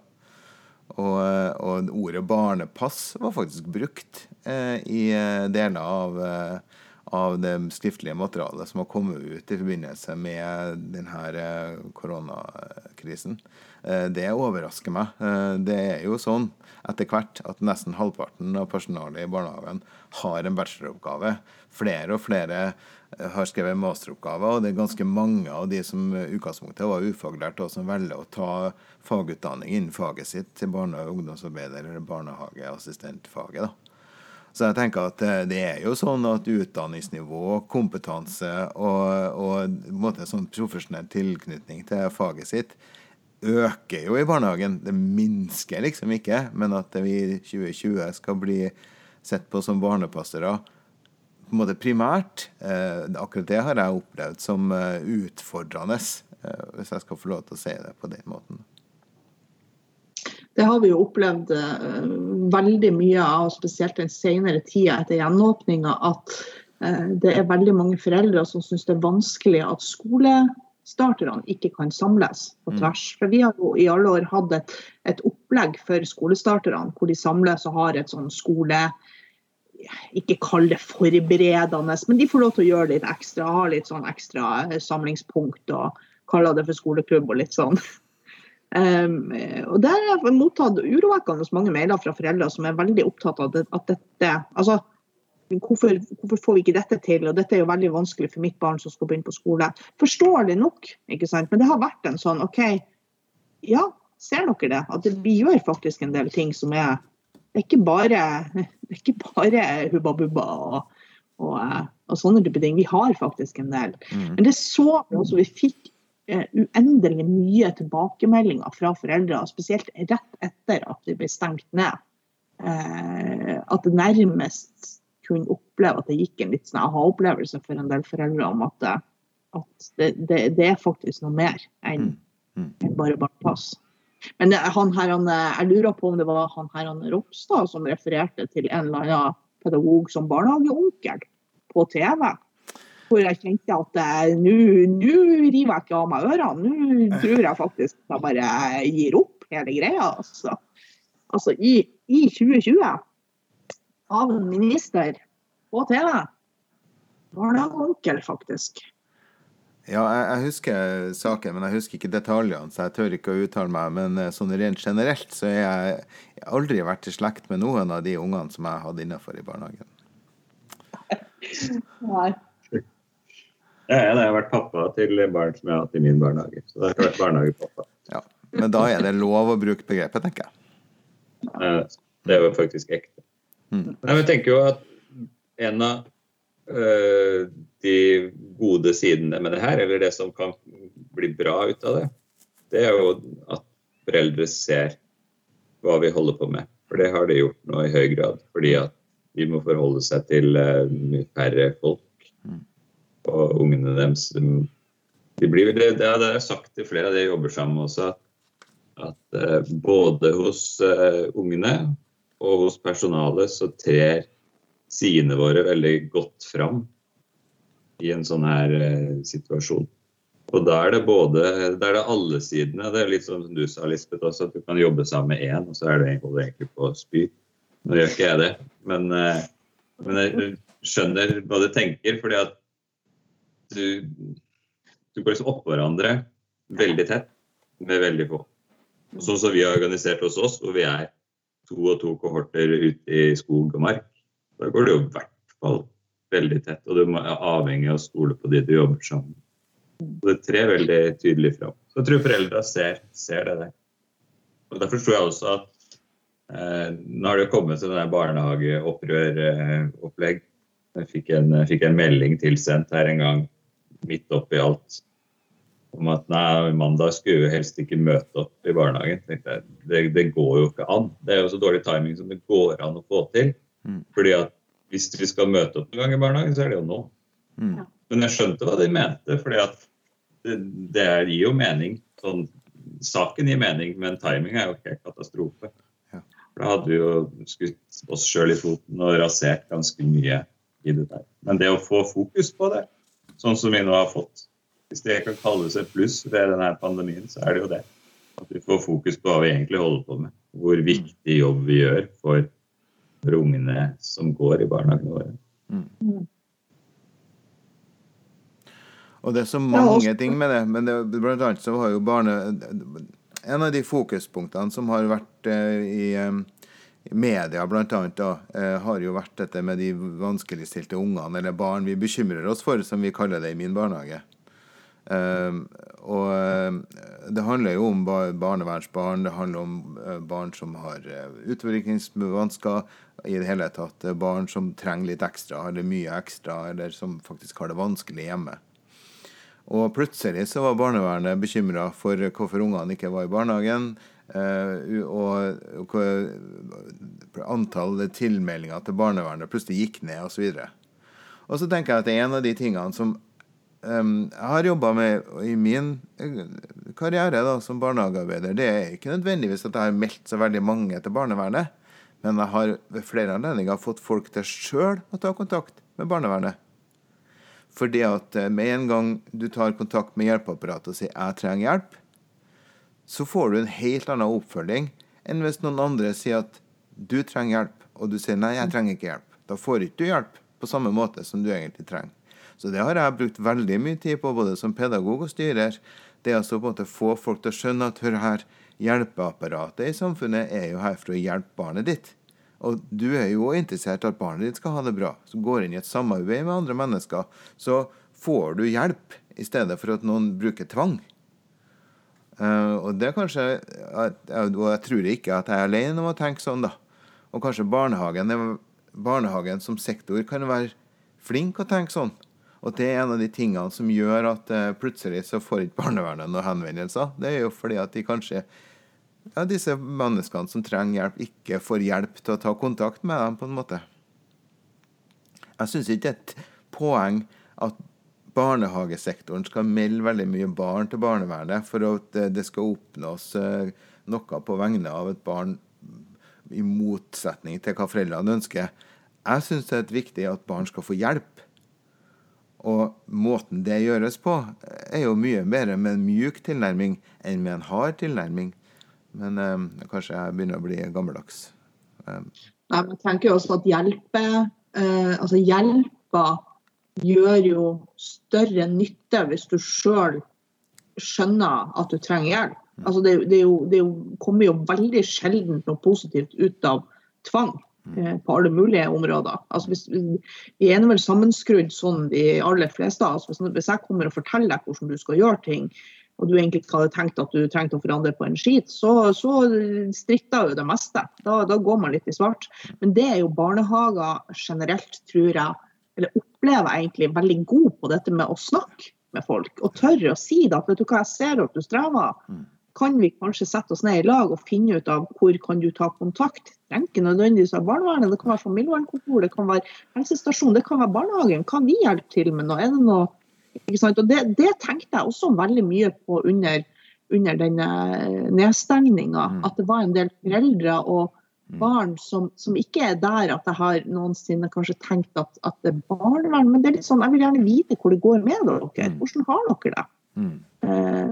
Og, og ordet barnepass var faktisk brukt eh, i eh, deler av eh, av det skriftlige materialet som har kommet ut i forbindelse med denne eh, koronakrisen. Eh, det overrasker meg. Eh, det er jo sånn etter hvert at nesten halvparten av personalet i barnehagen har en bacheloroppgave. Flere og flere har skrevet masteroppgave, og det er ganske mange av de som utgangspunktet var ufaglært, og som velger å ta fagutdanning innen faget sitt til barne- og ungdomsarbeider eller barnehageassistentfaget. da. Så jeg tenker at eh, det er jo sånn at utdanningsnivå, kompetanse og, og en sånn profesjonell tilknytning til faget sitt øker jo i barnehagen. Det minsker liksom ikke. Men at vi i 2020 skal bli sett på som barnepassere på en måte primært, eh, akkurat det har jeg opplevd som eh, utfordrende, hvis jeg skal få lov til å si det på den måten. Det har vi jo opplevd uh, veldig mye av, spesielt den senere tida etter gjenåpninga, at uh, det er veldig mange foreldre som syns det er vanskelig at skolestarterne ikke kan samles på mm. tvers. For vi har jo i alle år hatt et, et opplegg for skolestarterne hvor de samles og har et sånn skole ikke kall det forberedende, men de får lov til å gjøre litt ekstra. Ha litt sånn ekstra samlingspunkt og kaller det for skoleklubb og litt sånn. Um, og Der har jeg mottatt urovekkende mange mailer fra foreldre som er veldig opptatt av at dette altså, hvorfor, hvorfor, får vi ikke dette til? Og dette er jo veldig vanskelig for mitt barn som skal begynne på skole. Forståelig nok, ikke sant? men det har vært en sånn OK, ja, ser dere det? At vi gjør faktisk en del ting som er Det er ikke bare, det er ikke bare hubba bubba og, og og sånne type ting. Vi har faktisk en del. Mm. Men det så vi også. Vi fikk uendelig mye tilbakemeldinger fra foreldre, spesielt rett etter at de ble stengt ned. Eh, at det nærmest kunne oppleve at det gikk en litt sånn aha-opplevelse for en del foreldre om at, det, at det, det, det er faktisk noe mer enn Mm. bare barnepass. Men han her, han, eh, jeg lurer på om det var han her han Ropstad som refererte til en eller annen pedagog som barnehageonkel på TV. Hvor jeg kjente at nå river jeg ikke av meg ørene. Nå tror jeg faktisk at jeg bare gir opp hele greia. Altså, altså i, i 2020, av en minister på TV. Barnehageonkel, faktisk. Ja, jeg, jeg husker saken, men jeg husker ikke detaljene, så jeg tør ikke å uttale meg. Men eh, sånn rent generelt så er jeg, jeg aldri vært i slekt med noen av de ungene som jeg hadde innafor i barnehagen. Nei. Ja, jeg har vært pappa til barn som jeg har hatt i min barnehage. Så det har vært barnehagepappa. Ja. Men da er det lov å bruke begrepet, tenker jeg. Det er jo faktisk ekte. Mm. Nei, men jeg tenker jo at en av øh, de gode sidene med det her, eller det som kan bli bra ut av det, det er jo at foreldre ser hva vi holder på med. For det har de gjort nå i høy grad. Fordi at de må forholde seg til øh, mye færre folk. Mm. Og ungene deres de, blir, det, det har jeg sagt til flere av de jobber sammen også, at, at øh, både hos uh, ungene og hos personalet så trer sidene våre veldig godt fram i en sånn her uh, situasjon. Og da er det både da er det alle sidene. Det er litt sånn som du sa, Lisbeth, også, at du kan jobbe sammen med én, og så er det egentlig, på spy. Nå gjør ikke jeg det, men, eh, men jeg skjønner hva du tenker, fordi at du, du går liksom oppå hverandre veldig tett med veldig få. Og Sånn som vi har organisert hos oss, hvor vi er to og to kohorter ute i skog og mark, da går det jo i hvert fall veldig tett. Og du må- er avhengig av å stole på de du jobber sammen med. Og Det trer veldig tydelig fram. Så jeg tror foreldra ser, ser det der. Og Derfor tror jeg også at eh, nå har det kommet til denne barnehageopprør-opplegg. Jeg fikk en, fikk en melding tilsendt her en gang midt oppi alt om at nei, mandag skulle jo helst ikke møte opp i barnehagen. Tenkte jeg, det, det går jo ikke an. Det er jo så dårlig timing som det går an å få til. Mm. Fordi at hvis vi skal møte opp noen gang i barnehagen, så er det jo nå. Mm. Men jeg skjønte hva de mente, fordi at det, det gir jo mening. Sånn, saken gir mening, men timing er jo helt katastrofe. For da hadde vi jo skutt oss sjøl i foten og rasert ganske mye i det der. Men det å få fokus på det, sånn som vi nå har fått Hvis det kan kalles et pluss ved denne pandemien, så er det jo det. At vi får fokus på hva vi egentlig holder på med. Hvor viktig jobb vi gjør for, for ungene som går i barnehagene våre. Og det er så mange ting med det. Men det, blant annet så har jo barne... En av de fokuspunktene som har vært eh, i, eh, i media, annet, eh, har jo vært dette med de vanskeligstilte ungene, eller barn vi bekymrer oss for, som vi kaller det i min barnehage. Eh, og det handler jo om ba- barnevernsbarn, det handler om eh, barn som har eh, utviklingsvansker, i det hele tatt eh, barn som trenger litt ekstra, eller mye ekstra, eller som faktisk har det vanskelig hjemme. Og plutselig så var barnevernet bekymra for hvorfor ungene ikke var i barnehagen. Eh, og, og antall tilmeldinger til barnevernet plutselig gikk ned, osv. Og, og så tenker jeg at det en av de tingene som um, jeg har jobba med i min eh, karriere da, som barnehagearbeider. Det er ikke nødvendigvis at jeg har meldt så veldig mange til barnevernet, men jeg har ved flere anledninger fått folk til sjøl å ta kontakt med barnevernet. Fordi at eh, med en gang du tar kontakt med hjelpeapparatet og sier 'jeg trenger hjelp', så får du en helt annen oppfølging enn hvis noen andre sier at 'du trenger hjelp', og du sier 'nei, jeg trenger ikke hjelp'. Da får ikke du hjelp på samme måte som du egentlig trenger. Så det har jeg brukt veldig mye tid på, både som pedagog og styrer. Det er altså på en måte få folk til å skjønne at hør her, hjelpeapparatet i samfunnet er jo her for å hjelpe barnet ditt. Og du er jo interessert i at barnet ditt skal ha det bra. Så går inn i et samarbeid med andre mennesker, så får du hjelp i stedet for at noen bruker tvang. Eh, og det er kanskje at- Og jeg tror ikke at jeg er alene om å tenke sånn, da. Og kanskje barnehagen, barnehagen som sektor kan være flink å tenke sånn. Og det er en av de tingene som gjør at uh, plutselig så får ikke barnevernet noen henvendelser. Det er jo fordi at de kanskje ja, disse menneskene som trenger hjelp, ikke får hjelp til å ta kontakt med dem, på en måte. Jeg syns ikke det er et poeng at barnehagesektoren skal melde veldig mye barn til barnevernet for at det skal oppnås eh, noe på vegne av et barn i motsetning til hva foreldrene ønsker. Jeg syns det er viktig at barn skal få hjelp. Og måten det gjøres på, er jo mye bedre med en mjuk tilnærming enn med en hard tilnærming. Men um, kanskje jeg begynner å bli gammeldags. Um. Nei, jeg tenker jo også at hjelpe, uh, altså hjelpa gjør jo større nytte hvis du sjøl skjønner at du trenger hjelp. Mm. Altså det, det, jo, det kommer jo veldig sjelden noe positivt ut av tvang. Eh, på alle mulige områder. Altså hvis, vi er vel sammenskrudd sånn de aller fleste av oss. Hvis jeg kommer og forteller deg hvordan du skal gjøre ting, og du egentlig ikke hadde tenkt at du trengte å forandre på en skit, så, så stritter jo det meste. Da, da, går man litt i svart. Men det er jo barnehager generelt, tror jeg, eller opplever jeg egentlig veldig god på dette med å snakke med folk. Og tørre å si det. At vet du hva, jeg ser at du strever. Mm kan vi kanskje sette oss ned i lag og finne ut av hvor kan du ta kontakt. Trenger ikke nødvendigvis av barnevernet, det kan være familievernkontor, det kan være helsestasjon, det kan være barnehagen. Kan vi hjelpe til med noe? Er det noe ikke sant? Og det, det tenkte jeg også veldig mye på under, under denne nedstengninga. Mm. At det var en del foreldre og. Barn som, som, ikke er der at jeg har noensinne kanskje tenkt at, at det er barnevern. Men det er litt sånn, jeg vil gjerne vite hvor det går med dere. Mm. Hvordan har dere det? Mm. Eh,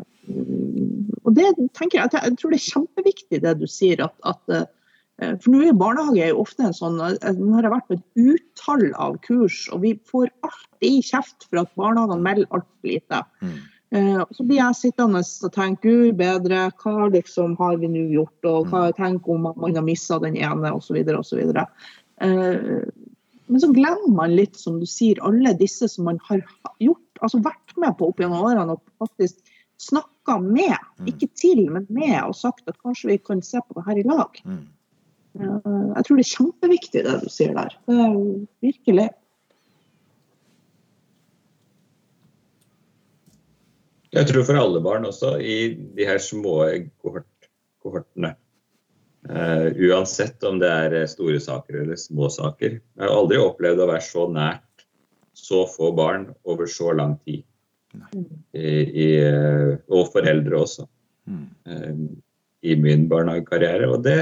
og det tenker jeg, jeg tror det er kjempeviktig det du sier. at, at eh, for nå er barnehage jo ofte en sånn eh, Nå har jeg vært på et utall av kurs, og vi får alltid kjeft for at barnehagene melder altfor lite. Mm. Uh, så blir jeg sittende og tenke gud bedre, hva liksom har vi nå gjort, og hva mm. tenk om man har mista den ene, osv. osv. Uh, men så glemmer man litt, som du sier, alle disse som man har gjort, altså vært med på opp gjennom årene og faktisk snakka med, mm. ikke til, men med, og sagt at kanskje vi kan se på det her i lag. Mm. Eh, jeg tror det er kjempeviktig det du sier der. Det er virkelig. Jeg tror for alle barn også, i de her små kohortene. Uh, uansett om det er store saker eller små saker. Jeg har aldri opplevd å være så nært så få barn over så lang tid. I, i, og foreldre også. Mm. Eh, I min barnehagekarriere. Og det,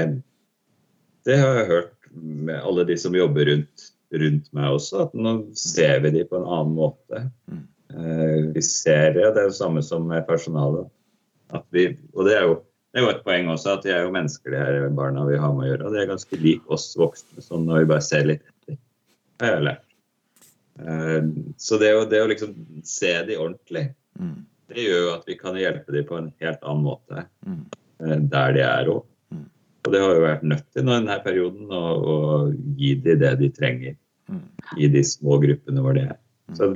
det, har jeg hørt med alle de som jobber rundt, rundt meg også, at nå ser vi de på en annen måte. Eh, vi ser det, det er det samme som med personalet. Vi, og det er, jo, det er jo et poeng også at de er jo mennesker, de her barna vi har med å gjøre. Og de er ganske lik oss voksne, sånn når vi bare ser litt etter. Det har jeg lært. Eh, så det å, det å liksom se de ordentlig, mm. det gjør jo at vi kan hjelpe dem på en helt annen måte mm. Eh, der de er òg. Mm. Og det har jo vært nødt til nå i denne perioden å, å gi dem det de trenger i de små gruppene hvor de er. Så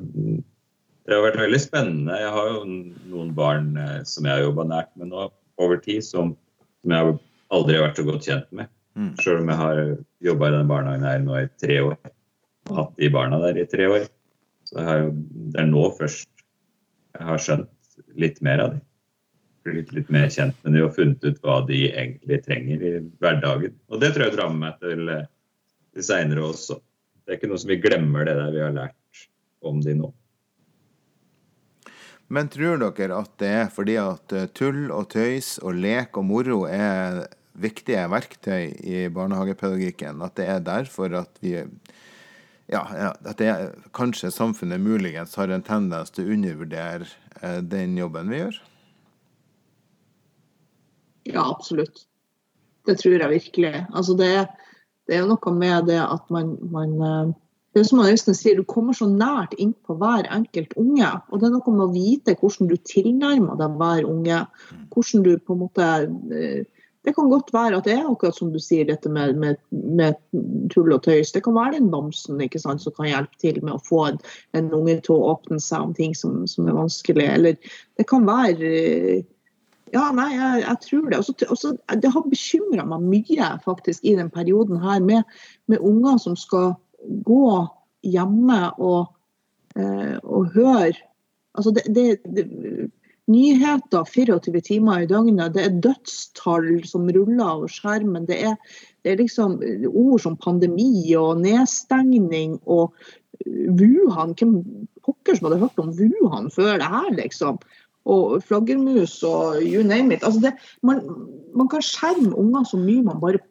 det har vært veldig spennende. Jeg har jo noen barn eh, som jeg har jobba nært med nå over tid, som, som jeg aldri har vært så godt kjent med. Mm. Sjøl om jeg har jobba i denne barnehagen her nå i tre år Og hatt de barna der i tre år. Så jo, det er nå først jeg har skjønt litt mer av dem. Blitt litt mer kjent med dem og funnet ut hva de egentlig trenger i hverdagen. Og det tror jeg drar med meg til, eh, til seinere også. Det er ikke noe som vi glemmer det der vi har lært om de nå. Men tror dere at det er fordi at eh, tull og tøys og lek og moro er viktige verktøy i barnehagepedagogikken? At det er derfor at vi ja, at det, kanskje samfunnet muligens har en tendens til å undervurdere eh, den jobben vi gjør? Ja, absolutt. Det tror jeg virkelig. Altså det, det er noe med det at man, man eh, det er som Øystein sier, Du kommer så nært inn på hver enkelt unge. og Det er noe med å vite hvordan du tilnærmer deg hver unge. Hvordan du på en måte eh, det kan godt være at det er akkurat som du sier, dette med, med, med tull og tøys. Det kan være den bamsen ikke sant, som kan hjelpe til med å få en, en unge til å åpne seg om ting som, som er vanskelig. Eller det kan være Ja, nei, jeg, jeg tror det. Også, også, det har bekymra meg mye faktisk i den perioden her med, med unger som skal gå hjemme og, eh, og høre Altså det, det, det, nyheter 24 timer i døgnet. Det er dødstall som ruller over skjermen. Det er, det er liksom ord som pandemi og nedstengning og Wuhan. Hvem pokker som hadde hørt om Wuhan før det her, liksom? Og flaggermus og you name it. Altså det, man, man kan skjerme unger så mye man bare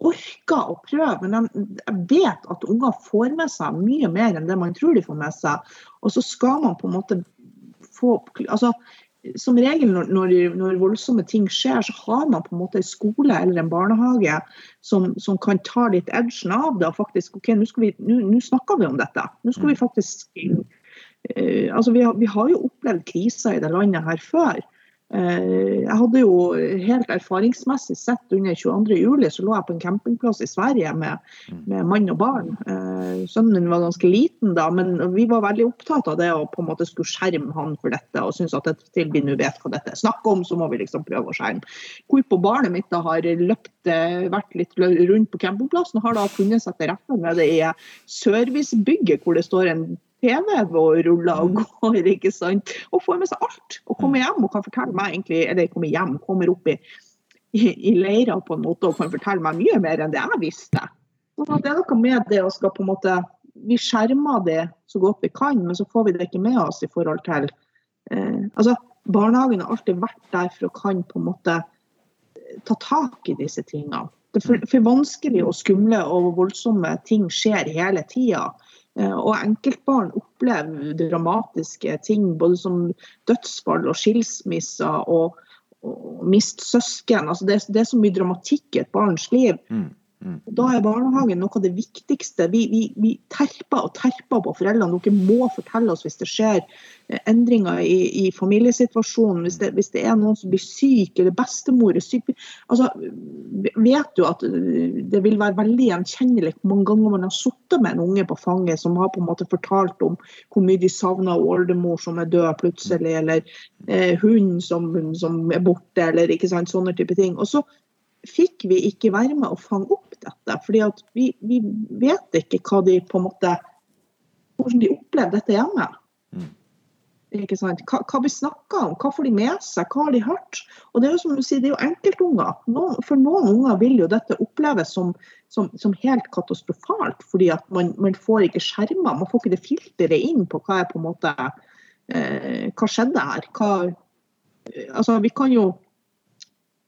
orker å prøve, men jeg vet at unger får med seg mye mer enn det man tror de får med seg. Og så skal man på en måte få altså, Som regel når, når, når voldsomme ting skjer, så har man på en måte en skole eller en barnehage som, som kan ta litt edgen av det. og faktisk, ok, Nå, snakker vi om dette. Nå skal vi faktisk uh, altså vi har, vi har jo opplevd kriser i det landet her før. Eh, jeg hadde jo helt erfaringsmessig sett under 22.07, så lå jeg på en campingplass i Sverige med, mm. med mann og barn. Eh, sønnen min var ganske liten da, men vi var veldig opptatt av det å på en måte skulle skjerme han for dette. Og synes at til vi nå vet hva dette er snakk om, så må vi liksom prøve å skjerme. Hvorpå barnet mitt da har løpt, eh, vært litt rundt på campingplassen og har da funnet seg til rette med det i servicebygget hvor det står en TV og ruller og mm. går, ikke sant. Og får med seg alt. Og kommer mm. hjem og kan fortelle meg egentlig, eller kommer hjem, kommer opp i, i, i leira på en måte og kan fortelle meg mye mer enn det jeg visste. Så det er noe med det å skal på en måte Vi skjermer det så godt vi kan, men så får vi det ikke med oss i forhold til eh, altså, Barnehagen har alltid vært der for å kan på en måte eh, ta tak i disse tingene. Det er for, for vanskelig og skumle og voldsomme ting skjer hele tida. Eh, og enkeltbarn opplever dramatiske ting, både som dødsfall og skilsmisser og, og mist søsken. Altså det, det, er så mye dramatikk i et barns liv. Mm. Mm. Da er barnehagen noe av det viktigste. Vi, vi, vi, terper og terper på foreldrene. Dere må fortelle oss hvis det skjer eh, endringer i, i familiesituasjonen. Hvis det, hvis det, er noen som blir syk, eller bestemor er syk. Altså, vet du at eh, det vil være veldig gjenkjennelig hvor mange ganger man har sittet med en unge på fanget som har på en måte fortalt om hvor mye de savner oldemor som er død plutselig, eller eh, hund som, som, er borte, eller ikke sant, sånne type ting. Og så fikk vi ikke være med å fange opp dette. fordi vi, vi, vet ikke de måte, hvordan de opplevde dette hjemme. Mm. Hva, hva vi snakka om, hva får de med seg, hva har de hørt? Og Det er jo som du sier, det er jo enkeltunger. Noen, for noen unger vil jo dette oppleves som, som, som helt katastrofalt, fordi at man, man, får ikke skjermer. Man får ikke det filteret inn på hva er på en måte eh, Hva skjedde her? Hva, altså, vi kan jo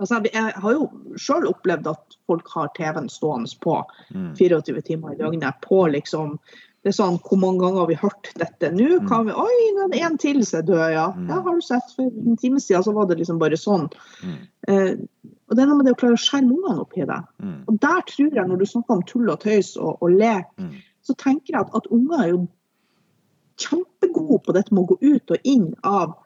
Altså, jeg har jo sjøl opplevd at folk har TV-en stående på 24 mm. timer i døgnet. på liksom, det er sånn, Hvor mange ganger har vi hørt dette? Nå mm. kan vi, Oi, nå er det en til som er død, ja. Mm. ja. Har du sett? For en time siden så var det liksom bare sånn. Eh, og Det er noe med det å klare å skjerme ungene opp i det. Og der tror jeg, når du snakker om tull og tøys og, og lek, så tenker jeg at, at unger er jo kjempegode på dette med å gå ut og inn av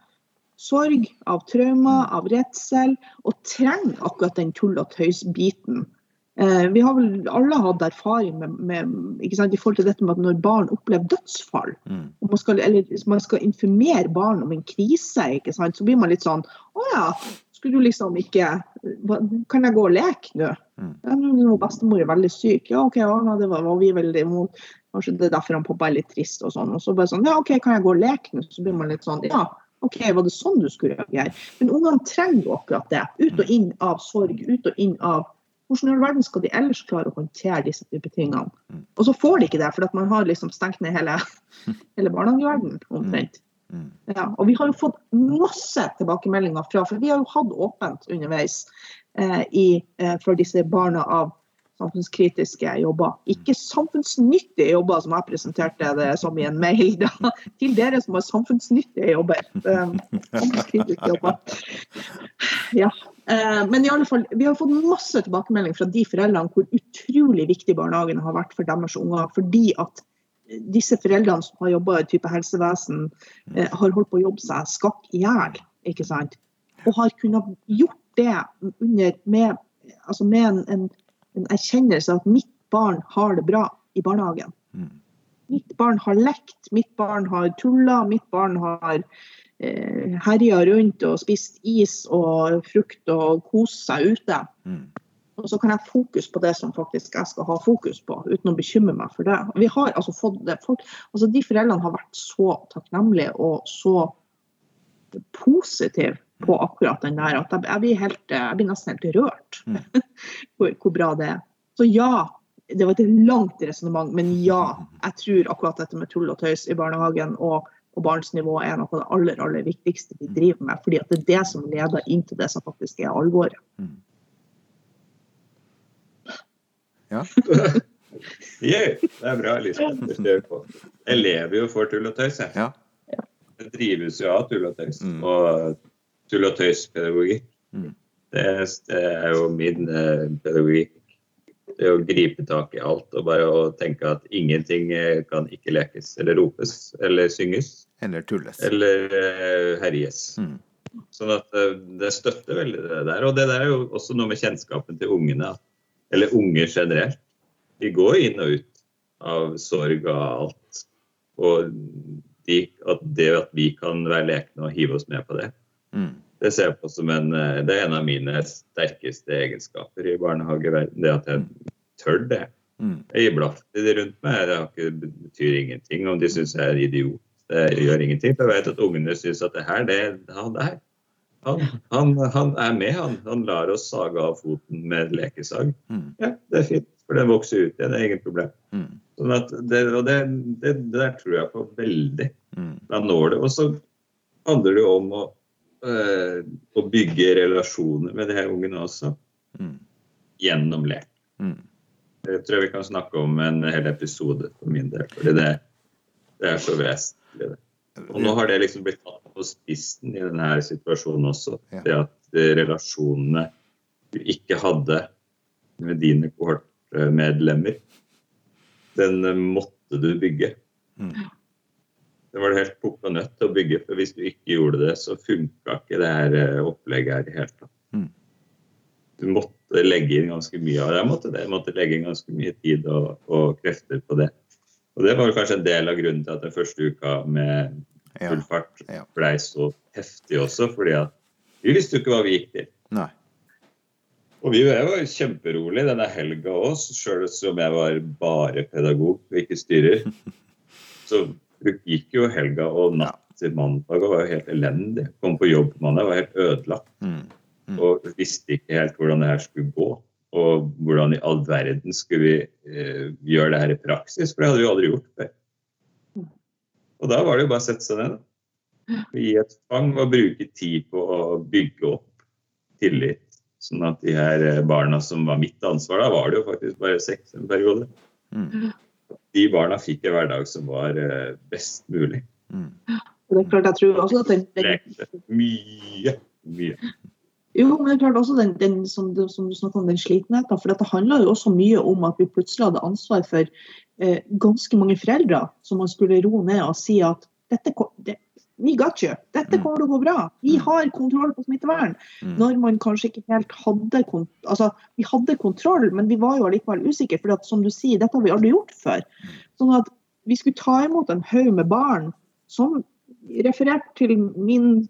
sorg, av traumer, mm. av redsel, og trenger akkurat den tull og tøys-biten. Eh, vi har vel alle hatt erfaring med, med i forhold til dette med at når barn opplever dødsfall, mm. og man skal, eller man skal informere barn om en krise, så blir man litt sånn Å ja, skulle du liksom ikke Kan jeg gå og leke nå? Mm. Ja, bestemor er veldig syk. Ja, OK, ja, det var, var vi veldig imot. Kanskje det er derfor han pappa er litt trist og sånn. Og så bare sånn Ja, OK, kan jeg gå og leke nå? Så blir man litt sånn Ja OK, var det sånn du skulle reagere? Men ungene trenger jo akkurat det. Ut og inn av sorg, ut og inn av hvordan i all verden skal de ellers klare å håndtere disse type tingene? Mm. Og så får de ikke det, for man har liksom stengt ned hele, hele barnehageverdenen omtrent. Mm. Ja, og vi har jo fått masse tilbakemeldinger fra, for vi har jo hatt åpent underveis eh, i, eh, for disse barna av samfunnskritiske jobber. Ikke samfunnsnyttige jobber, som jeg presenterte det som i en mail da, til dere som har samfunnsnyttige jobber. Um, samfunnskritiske jobber. Ja. Uh, men i alle fall, vi har fått masse tilbakemelding fra de foreldrene hvor utrolig viktig barnehagen har vært for deres unger. fordi at disse foreldrene som har jobba i type helsevesen, uh, har holdt på å jobbe seg skakk i hjel. Og har kunnet gjort det under, med, altså med en, en en erkjennelse av at mitt barn har det bra i barnehagen. Mm. Mitt barn har lekt, mitt barn har tulla, mitt barn har eh, herja rundt og spist is og frukt og kost seg ute. Mm. Og så kan jeg fokus på det som faktisk jeg skal ha fokus på, uten å bekymre meg for det. Vi har altså fått det. Folk, altså de foreldrene har vært så takknemlige og så positive på akkurat den der at jeg, jeg, blir, helt, jeg blir, nesten helt rørt hvor, hvor bra det er. Så ja, det var et langt resonnement, men ja, jeg tror akkurat dette med tull og tøys i barnehagen og på barnsnivå er noe av det aller aller viktigste vi driver med. fordi at det er det som leder inn til det som faktisk er alvoret. Mm. Ja. yeah, det er bra, Liksom. Jeg lever jo for tull og tøys, jeg. Ja. Det drives jo av tull og tøys. Mm. Og tull og tøys-pedagogikk. Mm. Det, det, er jo min eh, pedagogikk. Det å gripe tak i alt og bare å tenke at ingenting eh, kan ikke lekes eller ropes eller synges. Eller tulles. Eller eh, herjes. Mm. Sånn at eh, det støtter veldig det der. Og det der er jo også noe med kjennskapen til ungene. Eller unger generelt. De går inn og ut av sorg og alt. Og de, at det at vi kan være lekne og hive oss med på det, Mm. det ser jeg på som en, eh, det er en av mine sterkeste egenskaper i barnehageverden. Det at jeg tør det. Mm. Jeg gir blaff til de rundt meg. Det betyr ingenting om de syns jeg er idiot. Det gjør ingenting. For jeg vet at ungene syns at det her, det er han der. Han, han, han, er med, han. Han lar oss sage av foten med lekesag. Mm. Ja, det er fint, for den vokser ut igjen. Det er ingen problem. Mm. Sånn at det, og det, det, det der tror jeg på veldig. Mm. Da når det. Og så handler det jo om å, øh, å bygge relasjoner med de her ungene også, Mm. gjennom lek. Mm. Det tror jeg vi kan snakke om en hel episode for min del. fordi det, det er så vesentlig. det. Og nå har det liksom blitt tatt på spissen i denne situasjonen også. Ja. Det at relasjonene du ikke hadde med dine kohortmedlemmer, den eh, måtte du bygge. Mm. Det var det helt pukka nødt til å bygge, for hvis du ikke gjorde det, så funka ikke det her eh, opplegget her i det hele tatt. Mm. Du måtte legge inn ganske mye av det. Jeg måtte, det. Jeg måtte legge inn ganske mye tid og, og krefter på det. Og det var kanskje en del av grunnen til at den første uka med full fart blei så heftig også, fordi at vi visste jo ikke hva vi gikk til. Nei. Og vi var kjemperolig denne helga òg, sjøl som jeg var bare pedagog og ikke styrer. Så gikk jo helga og natt til mandag og var jo helt elendig. Kom på jobb på mandag og var helt ødelagt Mm. Mm. og visste ikke helt hvordan det her skulle gå. Og hvordan i all verden skulle vi eh, gjøre det her i praksis, for det hadde vi jo aldri gjort før. Og da var det jo bare å sette seg ned. Gi et fang og bruke tid på å bygge opp tillit. Sånn at de her eh, barna som var mitt ansvar, da var det jo faktisk bare seks en periode. Mm. De barna fikk en hverdag som var eh, best mulig. Mm. Det er klart, jeg tror også at den, den, mye. Mye. jo, men det er klart også den, den som, som du snakker om, den slitenheten. For dette handler jo også mye om at vi plutselig hadde ansvar for eh, ganske mange foreldre som man skulle roe ned og si at dette, det, we got you. Dette Mm. kommer til å gå bra. Vi Mm. har kontroll på smittevern. Mm. Når man kanskje ikke helt hadde kon- Altså, vi hadde kontroll, men vi var jo allikevel usikre. For som du sier, dette har vi aldri gjort før. Sånn at vi skulle ta imot en haug med barn som refererte til min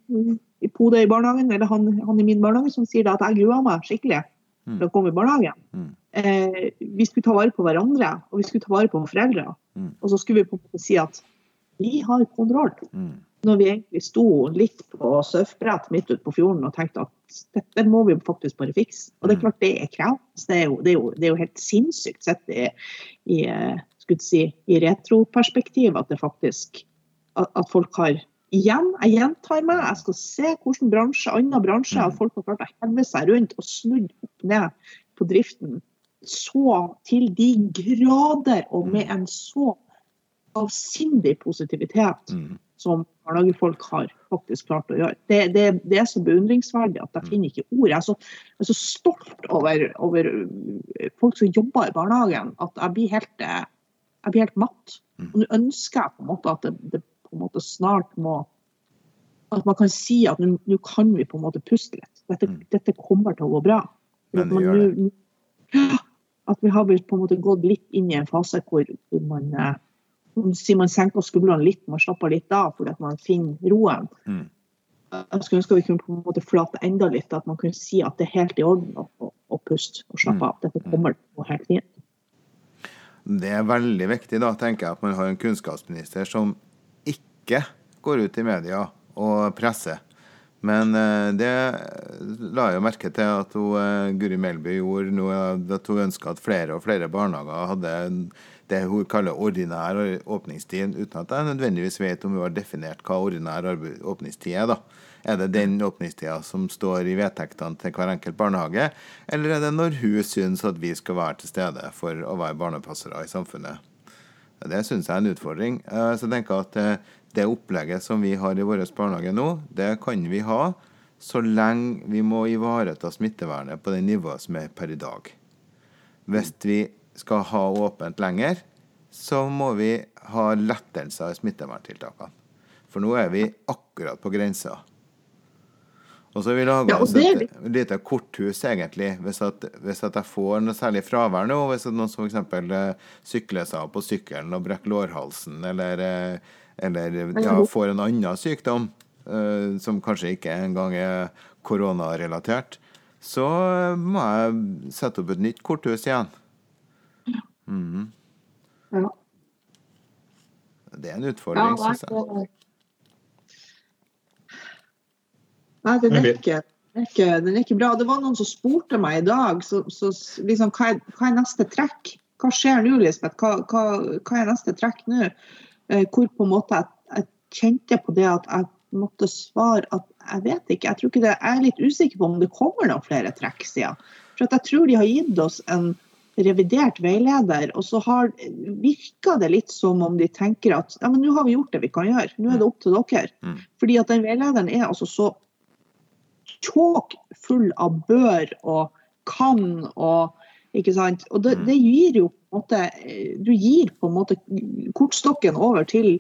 pode i barnehagen, eller han, han i min barnehage, som sier at jeg gruer meg skikkelig til å komme i barnehagen. Mm. Eh, vi skulle ta vare på hverandre, og vi skulle ta vare på foreldre. Mm. Og så skulle vi på en måte si at vi har kontroll. Mm. Når vi egentlig sto litt på surfbrett midt ute på fjorden og tenkte at dette må vi faktisk bare fikse. Og det er klart det er krevende. Det det det er jo helt sinnssykt sett i, i, eh, si, i retroperspektiv at det faktisk at, at folk har Igjen, jeg gjentar meg, jeg skal se hvilken bransje, annen bransje at folk har klart å heve seg rundt og snudd opp ned på driften så til de grader og med en så avsindig positivitet Mm. som barnehagefolk har faktisk klart å gjøre. Det, det, det er så beundringsverdig at jeg finner ikke ord. Jeg er så, jeg er så stolt over, over folk som jobber i barnehagen, at jeg blir helt, eh, jeg blir helt matt. Mm. Og nå ønsker jeg på en måte at det, det på en måte snart må At man kan si at nå kan vi på en måte puste litt. Dette, Mm. dette kommer til å gå bra. Men det gjør det. At vi har på en måte gått litt inn i en fase hvor, hvor man man sier man senker skuldrene litt, man slapper litt av fordi at man finner roen. Mm. Jeg skulle ønske vi kunne på en måte flate enda litt, at man kunne si at det er helt i orden å, å, å puste og slappe av. Dette kommer til helt fint. Det er veldig viktig da, tenker jeg, at man har en kunnskapsminister som ikke går ut i media og presser. Men eh, det la jeg merke til at hun, eh, Guri Melby gjorde nå, at hun ønska at flere og flere barnehager hadde det hun kaller ordinær åpningstid, uten at jeg nødvendigvis vet om hun har definert hva ordinær åpningstid er. da. Er det den åpningstida som står i vedtektene til hver enkelt barnehage, eller er det når hun syns at vi skal være til stede for å være barnepassere i samfunnet? Det syns jeg er en utfordring. Eh, så jeg tenker at det opplegget som vi har i vår barnehage nå, det kan vi ha så lenge vi må ivareta smittevernet på det nivået som er per i dag. Hvis vi skal ha åpent lenger, så må vi ha lettelser i smitteverntiltakene. For nå er vi akkurat på grensa. Og så har vi laga oss et lite korthus, egentlig, hvis, at, hvis at jeg får noe særlig fravær nå. Hvis noen som f.eks. Eh, sykler seg av på sykkelen og brekker lårhalsen, eller eh, eller ja, får en annen sykdom uh, som kanskje ikke engang er koronarelatert, så må jeg sette opp et nytt korthus igjen. Mm. Ja. Det er en utfordring, ja, syns jeg. Nei, den er, ikke, ikke, den er ikke bra. Det var noen som spurte meg i dag så, så liksom, hva, er, hva, er, neste trekk? Hva skjer nå, Lisbeth? Hva, hva, hva, er neste trekk nå? Eh, hvor på en måte jeg, jeg, kjente på det at jeg måtte svare at jeg vet ikke. Jeg, tror ikke det, jeg er litt usikker på om det kommer noen flere trekk siden. For jeg tror de har gitt oss en revidert veileder, og så har virker det litt som om de tenker at ja, men nå har vi gjort det vi kan gjøre, nå er det opp til dere. Mm. Fordi at den veilederen er altså så tjåk full av bør og kan og ikke sant? Og det, mm. det gir jo på en måte Du gir på en måte kortstokken over til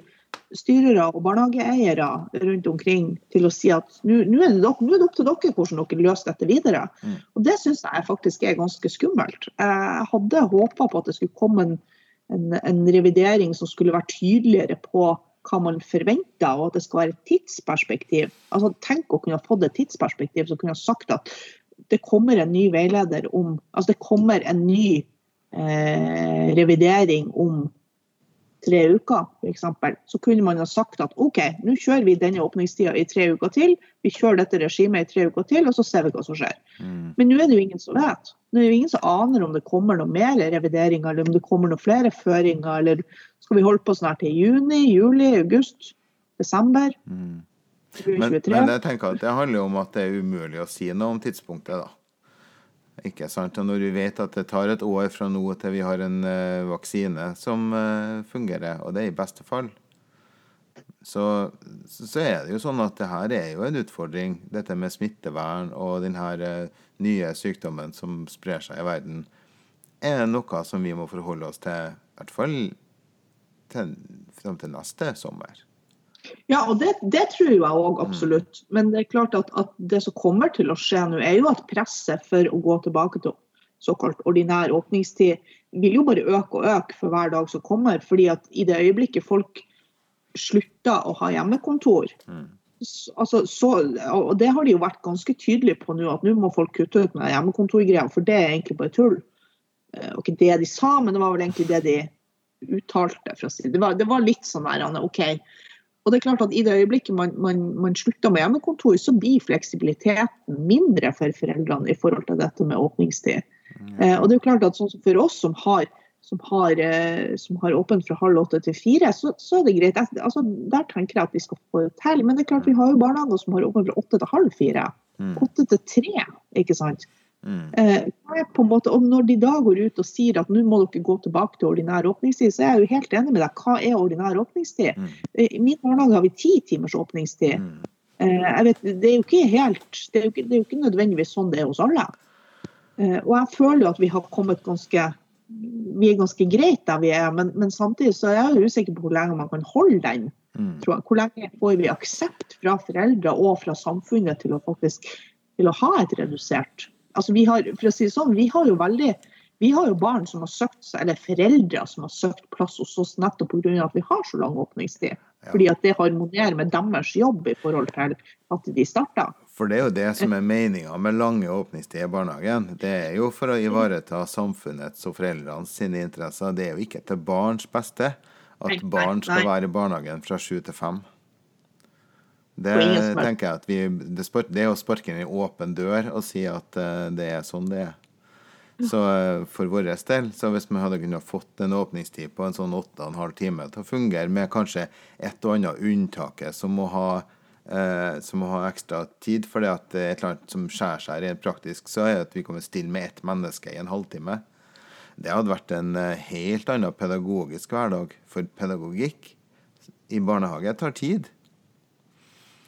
styrere og barnehageeiere rundt omkring til å si at nå er, er, det opp til dere hvordan dere løser dette videre. Mm. Og Det syns jeg faktisk er ganske skummelt. Jeg hadde håpa på at det skulle komme en, en, en, revidering som skulle være tydeligere på hva man forventer, og at det skal være et tidsperspektiv. Altså, Tenk å kunne fått et tidsperspektiv som kunne sagt at det kommer en ny veileder om Altså det kommer en ny eh, revidering om tre uker, f.eks. Så kunne man ha sagt at OK, nå kjører vi denne åpningstida i tre uker til. Vi kjører dette regimet i tre uker til, og så ser vi hva som skjer. Mm. Men nå er det jo ingen som vet. Nå er det jo ingen som aner om det kommer noe mer revideringer, eller om det kommer noen flere føringer, eller skal vi holde på snart til juni, juli, august, desember? Mm. Men, men, jeg tenker at det handler jo om at det er umulig å si noe om tidspunktet, da. Ikke sant? Og når vi vet at det tar et år fra nå til vi har en uh, vaksine som uh, fungerer, og det er i beste fall, så, så, er det jo sånn at det her er jo en utfordring, dette med smittevern og denne uh, nye sykdommen som sprer seg i verden, er noe som vi må forholde oss til, i hvert fall til, til neste sommer. Ja, og det, det tror jeg òg absolutt. Mm. Men det er klart at, at, det som kommer til å skje nå, er jo at presset for å gå tilbake til såkalt ordinær åpningstid vil jo bare øke og øke for hver dag som kommer. fordi at i det øyeblikket folk slutter å ha hjemmekontor, mm. altså, så, og det har de jo vært ganske tydelige på nå, at nå må folk kutte ut med hjemmekontorgreia, for det er egentlig bare tull. Eh, og ikke det de sa, men det var vel egentlig det de uttalte. Det var, det var litt sånn der, OK, og det er klart at I det øyeblikket man, man, man slutter med hjemmekontor, så blir fleksibiliteten mindre for foreldrene i forhold til dette med åpningstid. Mm. Eh, og det er jo klart at sånn For oss som har, som har, eh, som har åpent fra halv åtte til fire, så, så, er det greit. Altså, der tenker jeg at vi skal få det til. Men det er klart vi har jo barnehager som har åpent fra åtte til halv fire. Mm. Åtte til tre, ikke sant. Mm. Eh, måte, og når de da går ut og sier at nå må dere gå tilbake til ordinær åpningstid, så er jeg jo helt enig med deg. Hva er ordinær åpningstid? Mm. Eh, I min barnehage har vi ti timers åpningstid. Mm. Eh, vet, det, er jo ikke helt, det er jo ikke, det er jo ikke nødvendigvis sånn det er hos alle. Og jeg føler jo at vi har kommet ganske vi er ganske greit der vi er, men, men samtidig så er jeg jo usikker på hvor lenge man kan holde den. Mm. Hvor lenge får vi aksept fra foreldre og fra samfunnet til å faktisk til å ha et redusert altså vi har, for å si det sånn, vi har jo veldig vi har jo barn som har søkt eller foreldre som har søkt plass hos oss nettopp pga. at vi har så lang åpningstid. Ja. Fordi at det harmonerer med deres jobb i forhold til at de starter. For det er jo det som er meninga med lange åpningstider i barnehagen. Det er jo for å ivareta samfunnets og foreldrenes sine interesser. Det er jo ikke til barns beste at barn skal være i barnehagen fra sju til fem. Det tenker jeg at vi, det, det er å sparke inn en åpen dør og si at uh, det er sånn det er. Så uh, for vår del, så hvis vi hadde kunnet fått en åpningstid på en sånn åtte og en halv time til å fungere med kanskje et og annet unntaket som må ha uh, som må ha ekstra tid, fordi at det er et eller annet som skjærer seg rent praktisk, så er det at vi kommer stille med ett menneske i en halvtime. Det hadde vært en helt annen pedagogisk hverdag. For pedagogikk i barnehage tar tid.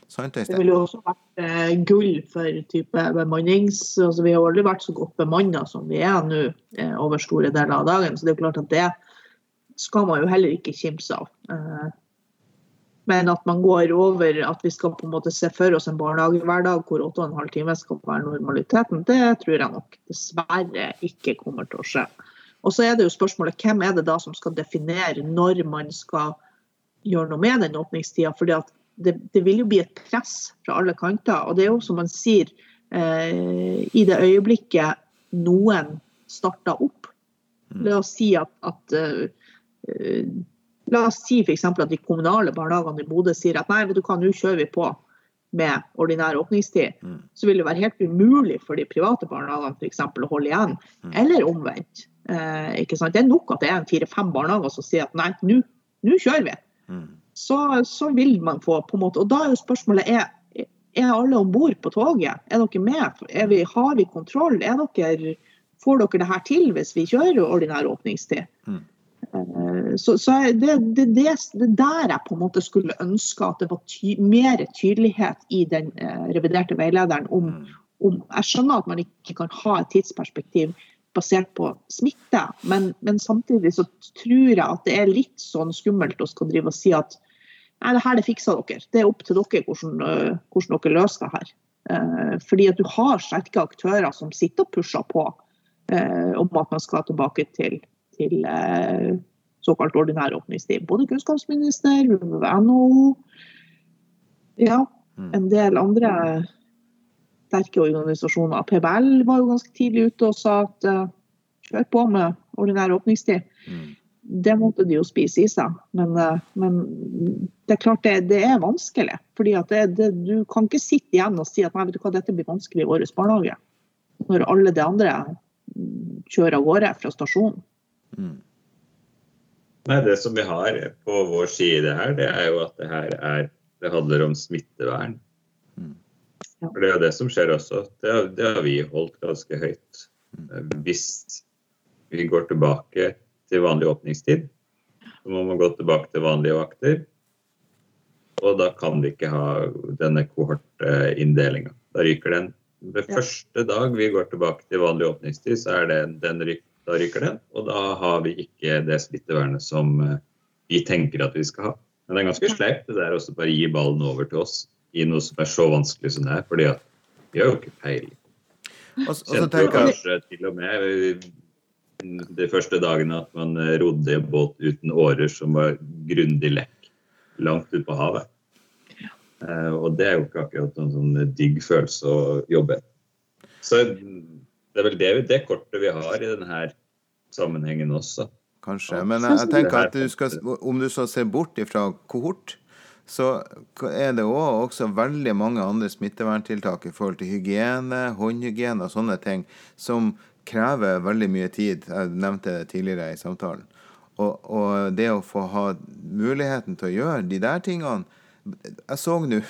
Sant, det ville jo også vært eh, gull for type bemannings... altså Vi har aldri vært så godt bemanna som vi er nå eh, over store deler av dagen. Så det er jo klart at det skal man jo heller ikke kimse av. Eh, men at man går over at vi skal på en måte se for oss en barnehagehverdag hvor 8,5 timer skal være normaliteten, det tror jeg nok dessverre ikke kommer til å skje. Og så er det jo spørsmålet hvem er det da som skal definere når man skal gjøre noe med den åpningstida. fordi at det, det, vil jo bli et press fra alle kanter. Og det er jo som man sier, eh, i det øyeblikket noen starter opp mm. La oss si at, at uh, La oss si f.eks. at de kommunale barnehagene i Bodø sier at nei, vet du hva, nå kjører vi på med ordinær åpningstid. Mm. Så vil det være helt umulig for de private barnehagene f.eks. å holde igjen. Mm. Eller omvendt. Eh, ikke sant? Det er nok at det er fire-fem barnehager som sier at nei, nå kjører vi. Mm så, så, vil man få på en måte Og da er jo spørsmålet er, er alle om bord på toget? Er dere med? Er vi, har vi kontroll? Dere, får dere det her til hvis vi kjører ordinær åpningstid? Mm. Eh, så, så det, det, det, det, der jeg på en måte skulle ønske at det var ty mer tydelighet i den eh, reviderte veilederen om, mm. om Jeg skjønner at man ikke kan ha et tidsperspektiv basert på smitte, men, men, samtidig så tror jeg at det er litt sånn skummelt å skal drive og si at Nei, det her det fikser dere. Det er opp til dere hvordan, eh, hvordan dere løser det her. Eh, fordi at du har sterke aktører som sitter og pusher på eh, om at man skal tilbake til, til såkalt ordinær åpningstid. Både kunnskapsminister, NHO, ja, mm. en del andre sterke organisasjoner. PBL var jo ganske tidlig ute og sa at eh, kjør på med ordinær åpningstid. Mm det måtte de jo spise i seg. Men, eh, men det er klart det, det er vanskelig. fordi Du kan ikke sitte igjen og si at nei, vet du hva, dette blir vanskelig i vår barnehage. Når alle de andre kjører av gårde fra stasjonen. Mm. Nei, Det som vi har på vår side her, det er jo at det her er, det handler om smittevern. Mm. For Det er jo det som skjer også. Det har, det har vi holdt ganske høyt. Mm. Hvis vi går tilbake til vanlig åpningstid. Så må man gå tilbake til vanlige vakter. Og da kan vi ikke ha denne kohortinndelinga. Da ryker den. Ved første dag vi går tilbake til vanlig åpningstid, så er det den ryk, da ryker den. Og da har vi ikke det smittevernet som eh, vi tenker at vi skal ha. Men det er ganske sleipt det der å bare gi ballen over til oss i noe som er så vanskelig som det er. fordi at vi har jo ikke peiling. Kjente jo kanskje til og med de første dagene at man eh, rodde i en båt uten årer som var grundig lekk langt ute på havet. Uh, og det er jo ikke akkurat noen sånn digg følelse å jobbe. Så det er vel det, det kortet vi har i denne sammenhengen også. Kanskje, men jeg, jeg tenker at du skal, om du så ser bort ifra kohort, så er det også veldig mange andre smitteverntiltak i forhold til hygiene, håndhygiene og sånne ting som krever veldig mye tid. Jeg nevnte det tidligere i samtalen. Og, og det å få ha muligheten til å gjøre de der tingene Jeg så nå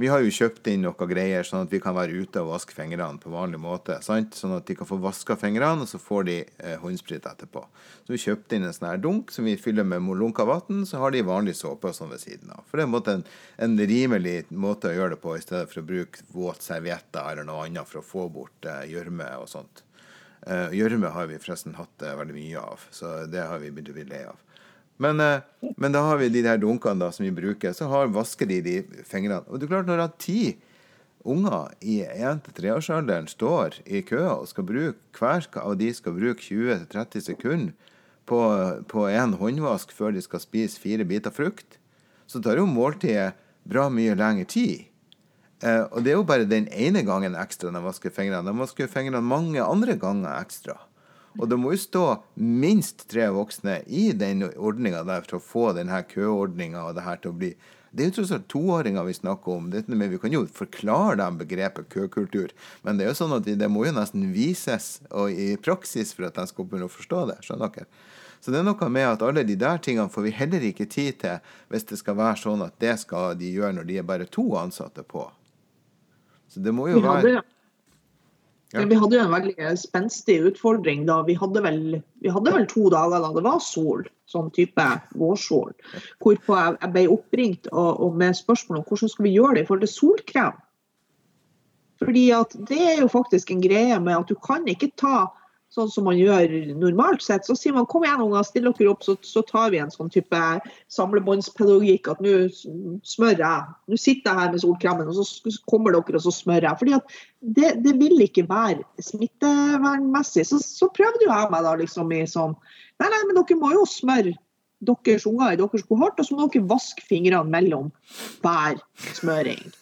Vi har jo kjøpt inn noen greier sånn at vi kan være ute og vaske fingrene på vanlig måte. Sant? Sånn at de kan få vaska fingrene, og så får de eh, håndsprit etterpå. Så vi kjøpte inn en sånn her dunk som vi fyller med molunka vann, så har de vanlig såpe sånn ved siden av. For det er en, måte en, en, rimelig måte å gjøre det på, i stedet for å bruke våt servietter eller noe annet for å få bort eh, gjørme eh, og sånt. Uh, gjørme har vi forresten hatt uh, veldig mye av, så det har vi begynt å bli lei av. Men, uh, men, da har vi de der dunkene da, som vi bruker, så har, vasker de de fingrene. Og det er klart, når ti unger i 1-3-årsalderen står i kø og skal bruke hver av de skal bruke 20-30 sekunder på, på en håndvask før de skal spise fire biter frukt, så tar jo måltidet bra mye lengre tid Eh, og det er jo bare den ene gangen ekstra de vasker fingrene. De vasker fingrene mange andre ganger ekstra. Og det må jo stå minst tre voksne i den ordninga der for å få denne køordninga og det her til å bli Det er jo tross alt toåringer vi snakker om. Det, vi kan jo forklare dem begrepet køkultur. Men det er jo sånn at det må jo nesten vises i praksis for at de skal begynne å forstå det. Skjønner dere? Så det er noe med at alle de der tingene får vi heller ikke tid til hvis det skal være sånn at det skal de gjøre når de er bare to ansatte på. Så det må jo være Ja. vi hadde jo en veldig spenstig utfordring da. Vi hadde, vel, vi hadde vel to dager da det var sol, sånn type vårsol. Hvorpå jeg, jeg ble oppringt og, og med spørsmål om hvordan skal vi gjøre det i forhold til solkrem. Fordi at det er jo faktisk en greie med at du kan ikke ta sånn som man gjør normalt sett. Så sier man kom igjen unger, still dere opp, så, så tar vi en sånn type samlebåndspedagogikk. At nå smører jeg. Nå sitter jeg her med solkremen, og så kommer dere og så smører jeg. At det, det vil ikke være smittevernmessig. Så, så prøvde jo jeg meg da liksom i sånn Nei, nei, men dere må jo smøre deres unger i deres kohort, og så må dere vaske fingrene mellom hver smøring.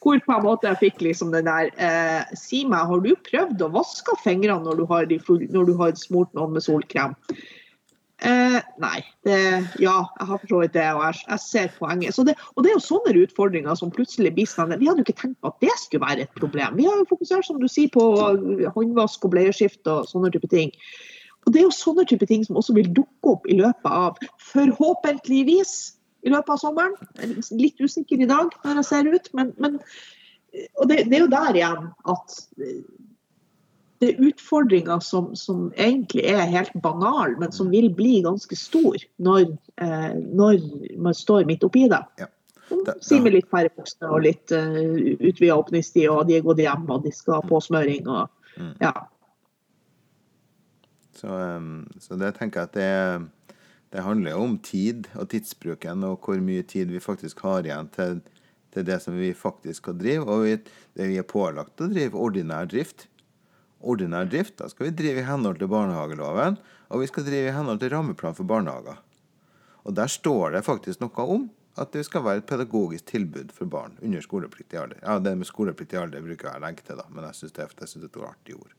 Hvor på en måte jeg fikk liksom den der eh, Si meg, har du prøvd å vaske fingrene når du har, full- når du har smurt noen med solkrem? Eh, nei. Det, ja, jeg har for så vidt det, og jeg, jeg ser poenget. Det, og det er jo sånne utfordringer som plutselig blir sånn Vi hadde jo ikke tenkt på at det skulle være et problem. Vi har jo fokusert som du sier, på håndvask og bleieskift og sånne type ting. Og det er jo sånne type ting som også vil dukke opp i løpet av, forhåpentligvis, i løpet av sommeren. Jeg er litt usikker i dag når jeg ser ut, men, men og det, det er jo der igjen at eh, det er utfordringer som, som egentlig er helt banale, men som vil bli ganske stor når, eh, når man står midt oppi det. Ja. Så Sier med litt færre voksne og litt uh, utvida åpningstid, og de er gått hjem og de skal ha påsmøring. og Mm. ja. Så, um, så det tenker jeg at det, det handler jo om tid og tidsbruken, og hvor mye tid vi faktisk har igjen til, til det som vi faktisk skal drive. Og vi, det vi er pålagt å drive ordinær drift. Ordinær drift, da skal vi drive i henhold til barnehageloven, og vi skal drive i henhold til rammeplan for barnehager. Og der står det faktisk noe om at det skal være et pedagogisk tilbud for barn under skolepliktig alder. Ja, det med skolepliktig alder bruker jeg å til, da, men jeg syns det, det er et artig ord.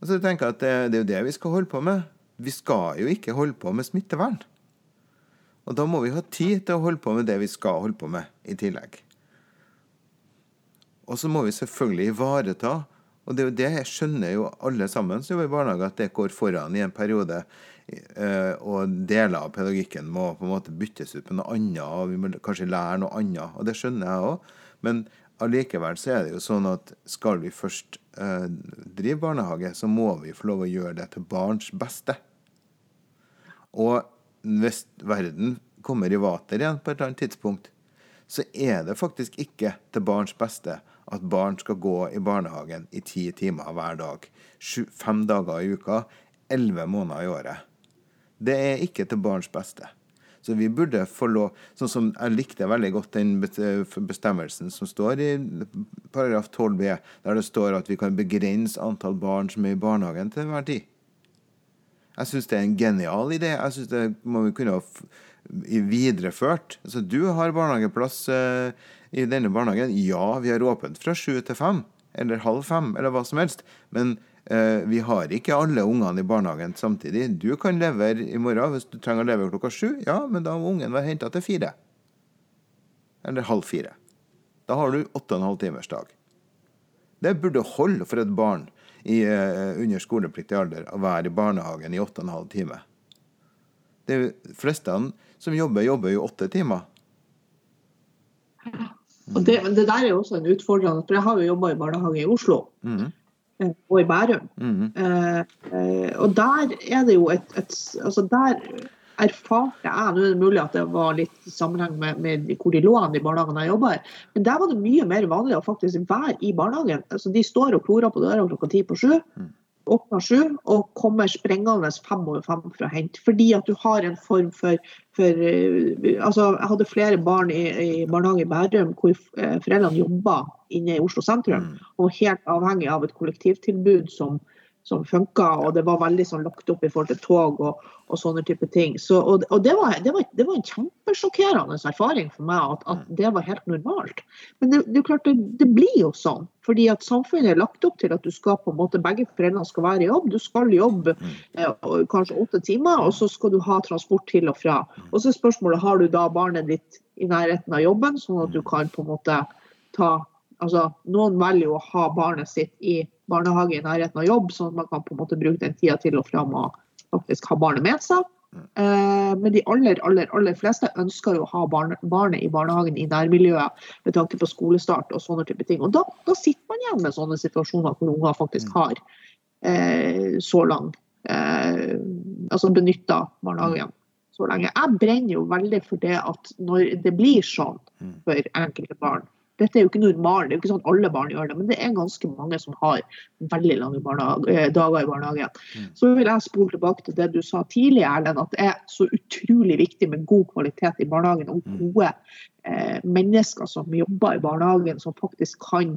Og så tenker jeg at det, det er jo det vi skal holde på med. Vi skal jo ikke holde på med smittevern. Og da må vi ha tid til å holde på med det vi skal holde på med, i tillegg. Og så må vi selvfølgelig ivareta, og det er jo det jeg skjønner jo alle sammen som jobber i barnehage, at det går foran i en periode. eh, Og deler av pedagogikken må på en måte byttes ut på noe annet, og vi må kanskje lære noe annet. Og det skjønner jeg òg. Men allikevel så er det jo sånn at skal vi først eh, drive barnehage, så må vi få lov å gjøre det til barns beste. Og hvis verden kommer i vater igjen på et eller annet tidspunkt, så er det faktisk ikke til barns beste at barn skal gå i barnehagen i ti timer hver dag. Fem dager i uka, elleve måneder i året. Det er ikke til barns beste. Så vi burde få lov Sånn som jeg likte veldig godt den bestemmelsen som står i paragraf 12b, der det står at vi kan begrense antall barn som er i barnehagen til enhver tid. Jeg syns det er en genial idé. Jeg syns det må vi kunne ha videreført. Altså, du har barnehageplass eh, i denne barnehagen. Ja, vi har åpent fra sju til fem, eller halv fem, eller hva som helst. Men eh, vi har ikke alle ungene i barnehagen samtidig. Du kan levere i morgen hvis du trenger å levere klokka sju. Ja, men da må ungen være henta til fire. Eller halv fire. Da har du åtte og en halv timers dag. Det burde holde for et barn i, eh, under skolepliktig alder å være i barnehagen i åtte og en halv time. De fleste som jobber, jobber jo åtte timer. Og det, det der er jo også en utfordrende, for jeg har jo jobba i barnehage i Oslo Mhm. eh, og i Bærum. Mm Eh, eh, og der er det jo et, et altså Der erfarte jeg Nå er det mulig at det var litt sammenheng med, med hvor de lå an i barnehagen jeg jobba i, men der var det mye mer vanlig å faktisk være i barnehagen. Altså De står og klorer på døra klokka ti på sju. Mm. Åpner sju og kommer sprengende fem over fem for å hente. Fordi at du har en form for, for eh, altså Jeg hadde flere barn i, i barnehage i Bærum hvor eh, foreldrene jobba inne i Oslo sentrum Mm. og helt avhengig av et kollektivtilbud som, som funka, og det var veldig sånn lagt opp i forhold til tog og, og sånne type ting. Så, og og det, var, det, var, det var en kjempesjokkerende erfaring for meg at, at det var helt normalt. Men det, det er klart det, det blir jo sånn, fordi at samfunnet er lagt opp til at du skal på en måte, begge foreldrene skal være i jobb. Du skal jobbe eh, kanskje åtte timer, og så skal du ha transport til og fra. Og så er spørsmålet har du da barnet ditt i nærheten av jobben, sånn at du kan på en måte ta altså Noen velger jo å ha barnet sitt i barnehage i nærheten av jobb, sånn at man kan på en måte bruke den tida til og fra med å faktisk ha barnet med seg. Eh, men de aller, aller, aller fleste ønsker jo å ha barne, barnet i barnehagen i nærmiljøet med tanke på skolestart og sånne type ting. Og da, da sitter man igjen med sånne situasjoner hvor unger faktisk har eh, så lang eh, Altså benytta barnehagen så lenge. Jeg brenner jo veldig for det at når det blir sånn for enkelte barn Dette er jo ikke normalt, det er jo ikke sånn at alle barn gjør det, men det er ganske mange som har veldig lange eh, dager i barnehagen. Så vil jeg spole tilbake til det du sa tidlig, Erlend, at det er så utrolig viktig med god kvalitet i barnehagen og gode eh, mennesker som jobber i barnehagen, som faktisk kan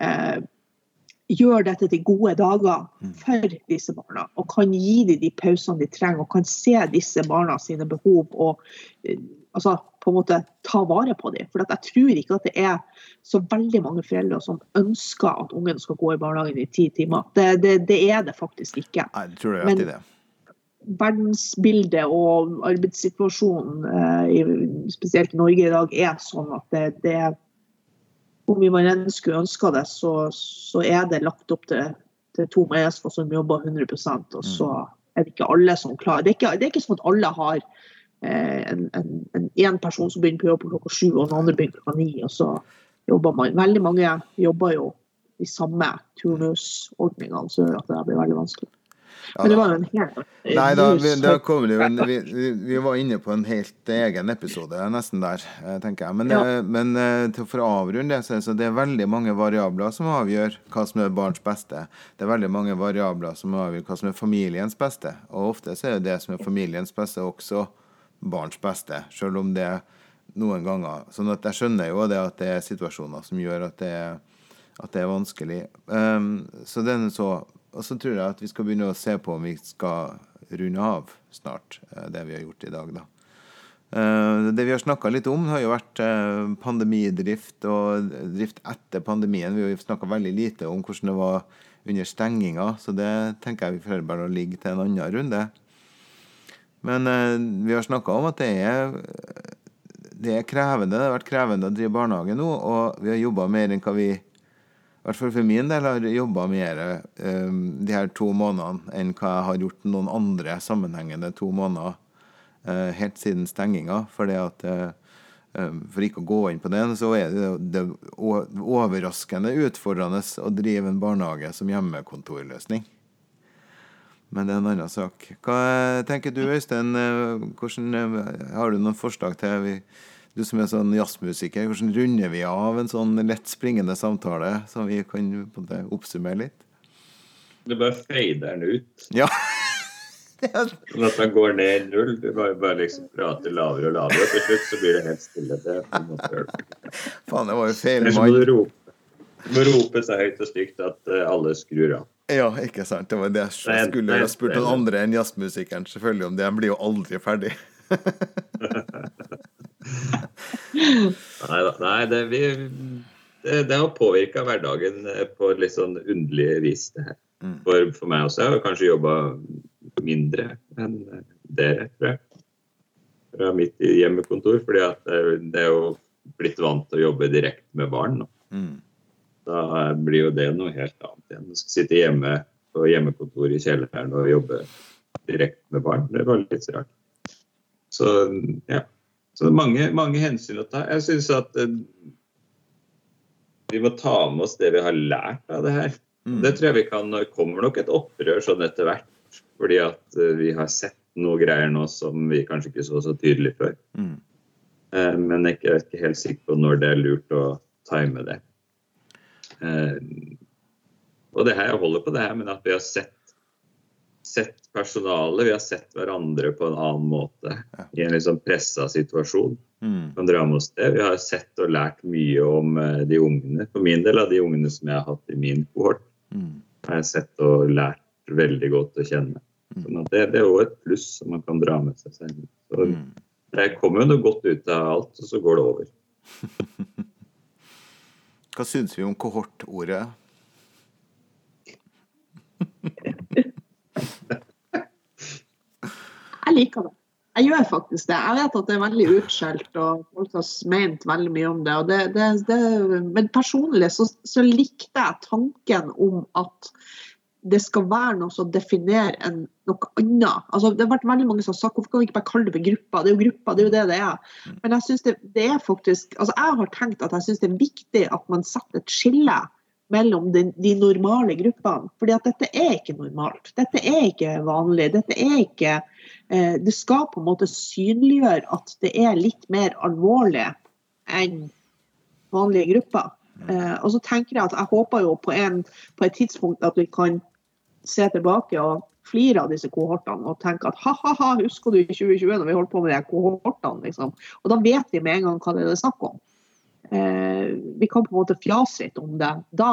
eh, gjøre dette til gode dager for disse barna. Og kan gi dem de pausene de trenger, og kan se disse barna sine behov og eh, altså, på en måte ta vare på dem. For at jeg tror ikke at det er så veldig mange foreldre som ønsker at ungen skal gå i barnehagen i ti timer. Det, det, det er det faktisk ikke. Nei, det tror jeg Men, det. Verdensbildet og arbeidssituasjonen, eh, spesielt i Norge i dag, er sånn at det, det Om vi man enn skulle ønske det, så, så er det lagt opp til, til to mennesker som jobber 100% og så er det ikke alle som klarer Det er ikke, det er ikke sånn at alle har en, en, en, en person som begynner på jobb klokka sju, og den andre begynner klokka ni. og så jobber man. Veldig mange jobber jo de samme turnusordningene, så gjør at det blir veldig vanskelig. Men det var jo en helt Nei, da, vi, da det vi, vi, var inne på en helt egen episode, nesten der, eh, tenker jeg. Men, Ja. eh, men eh, til, for å avrunde det så det er veldig mange variabler som avgjør hva som er barns beste. Det er veldig mange variabler som avgjør hva som er familiens beste. Og ofte så er det det som er familiens beste, også barns beste, selv om det noen ganger Sånn at jeg skjønner jo det at det er situasjoner som gjør at det er, at det er vanskelig. Um, så er så Og så tror jeg at vi skal begynne å se på om vi skal runde av snart, eh, det vi har gjort i dag, da. Eh, Det vi har snakka litt om, har jo vært eh, pandemidrift og drift etter pandemien. Vi har snakka veldig lite om hvordan det var under stenginga, så det tenker jeg vi får bare ligge til en annen runde. Men eh, vi har snakka om at det er, det er krevende. Det har vært krevende å drive barnehage nå, og vi har jobba mer enn hva vi i hvert fall for min del har jobba mer eh, de her to månedene enn hva jeg har gjort noen andre sammenhengende to måneder eh, helt siden stenginga. Fordi at eh, eh, For ikke å gå inn på det, så er det, det overraskende utfordrende å drive en barnehage som hjemmekontorløsning. Men det er en annen sak. Hva eh, tenker du, Øystein? Eh, Hvordan, eh, har du noen forslag til vi, Du som er sånn jazzmusiker, hvordan runder vi av en sånn lett springende samtale, så vi kan oppsummere litt? Du bare fader den ut. Ja. Sånn at den går ned null. Du bare, bare liksom prater lavere og lavere. Og til slutt så blir det helt stille. Det. Faen, det var jo feil må mann. du rope. Du må rope så høyt og stygt at alle skrur av. Ja, ikke sant. Det var det jeg skulle nei, ha spurt noen andre enn jazzmusikeren selvfølgelig om det. Han blir jo aldri ferdig. Nei, da, nei det, vi, det, det har påvirka hverdagen eh, på litt sånn underlig vis, det her. Mm. For, for meg også. Jeg har kanskje jobba mindre enn eh, dere, tror jeg. Fra mitt hjemmekontor. fordi at det, det er jo blitt vant til å jobbe direkte med barn. nå. Mm. Da blir jo det noe helt annet igjen. Du skal sitte hjemme på hjemmekontor i kjelleren og jobbe direkte med barn. Det var litt rart. Så ja. Så det er mange, mange hensyn å ta. Jeg syns at eh, vi må ta med oss det vi har lært av det her. Mm. Det tror jeg vi kan Det kommer nok et opprør sånn etter hvert. Fordi at eh, vi har sett noe greier nå som vi kanskje ikke så så tydelig før. Mm. Eh, Men jeg er ikke helt sikker på når det er lurt å time det. Eh, Og det her, jeg holder på det her, men at vi har sett, sett personalet, vi har sett hverandre på en annen måte i en liksom pressa situasjon. Mm. Kan dra med oss det. Vi har sett og lært mye om eh, de ungene. For min del av de ungene som jeg har hatt i min kohort, Mm. har jeg sett og lært veldig godt å kjenne. Sånn at det, det er jo et pluss som man kan dra med seg selv. Så Mm. det kommer jo noe godt ut av alt, og så går det over. Hva syns vi om kohortordet? Jeg liker det. Jeg gjør faktisk det. Jeg vet at det er veldig utskjelt, og folk har ment veldig mye om det. Det, det, det men personlig så, så likte jeg tanken om at det skal være noe som definerer en, noe annet. Altså, det har vært veldig mange som har sagt hvorfor kan vi ikke bare kalle det for grupper? Det er jo grupper, det er jo det det er. Men jeg synes det, det er faktisk, altså jeg har tenkt at jeg syns det er viktig at man setter et skille mellom de, de normale gruppene. Fordi at dette er ikke normalt. Dette er ikke vanlig. Dette er ikke eh, Det skal på en måte synliggjøre at det er litt mer alvorlig enn vanlige grupper. Eh, og så tenker jeg at jeg håper jo på, en, på et tidspunkt at vi kan se tilbake og flire av disse kohortene og tenke at ha-ha-ha, husker du i 2020 når vi holdt på med de kohortene? Liksom. Og da vet vi med en gang hva det er snakk om. Eh, vi kan på en måte fjase litt om det da.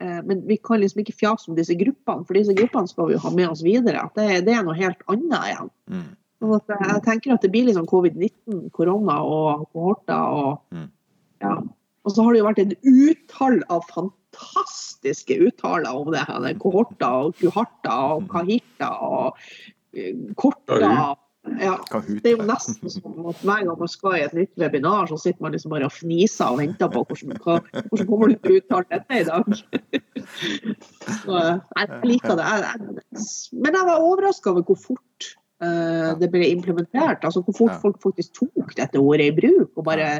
Eh, men vi kan liksom ikke fjase om disse gruppene, for disse gruppene skal vi jo ha med oss videre. At det, det er noe helt annet igjen. Mm. Sånn at jeg tenker at det blir liksom covid-19, korona og kohorter. og Mm. ja. Og så har det jo vært et utall av fantastiske uttaler om det her. Kohorter og kuharter og kahirter og korta. korter. Ja. Det er jo nesten som at hver gang man skal i et nytt webinar, så sitter man liksom bare og fniser og venter på hvordan, hva, hvordan kommer du til å uttale dette i dag. Så, jeg liker det. Men jeg var overraska over hvor fort eh, det ble implementert. Altså hvor fort folk faktisk tok dette ordet i bruk. og bare,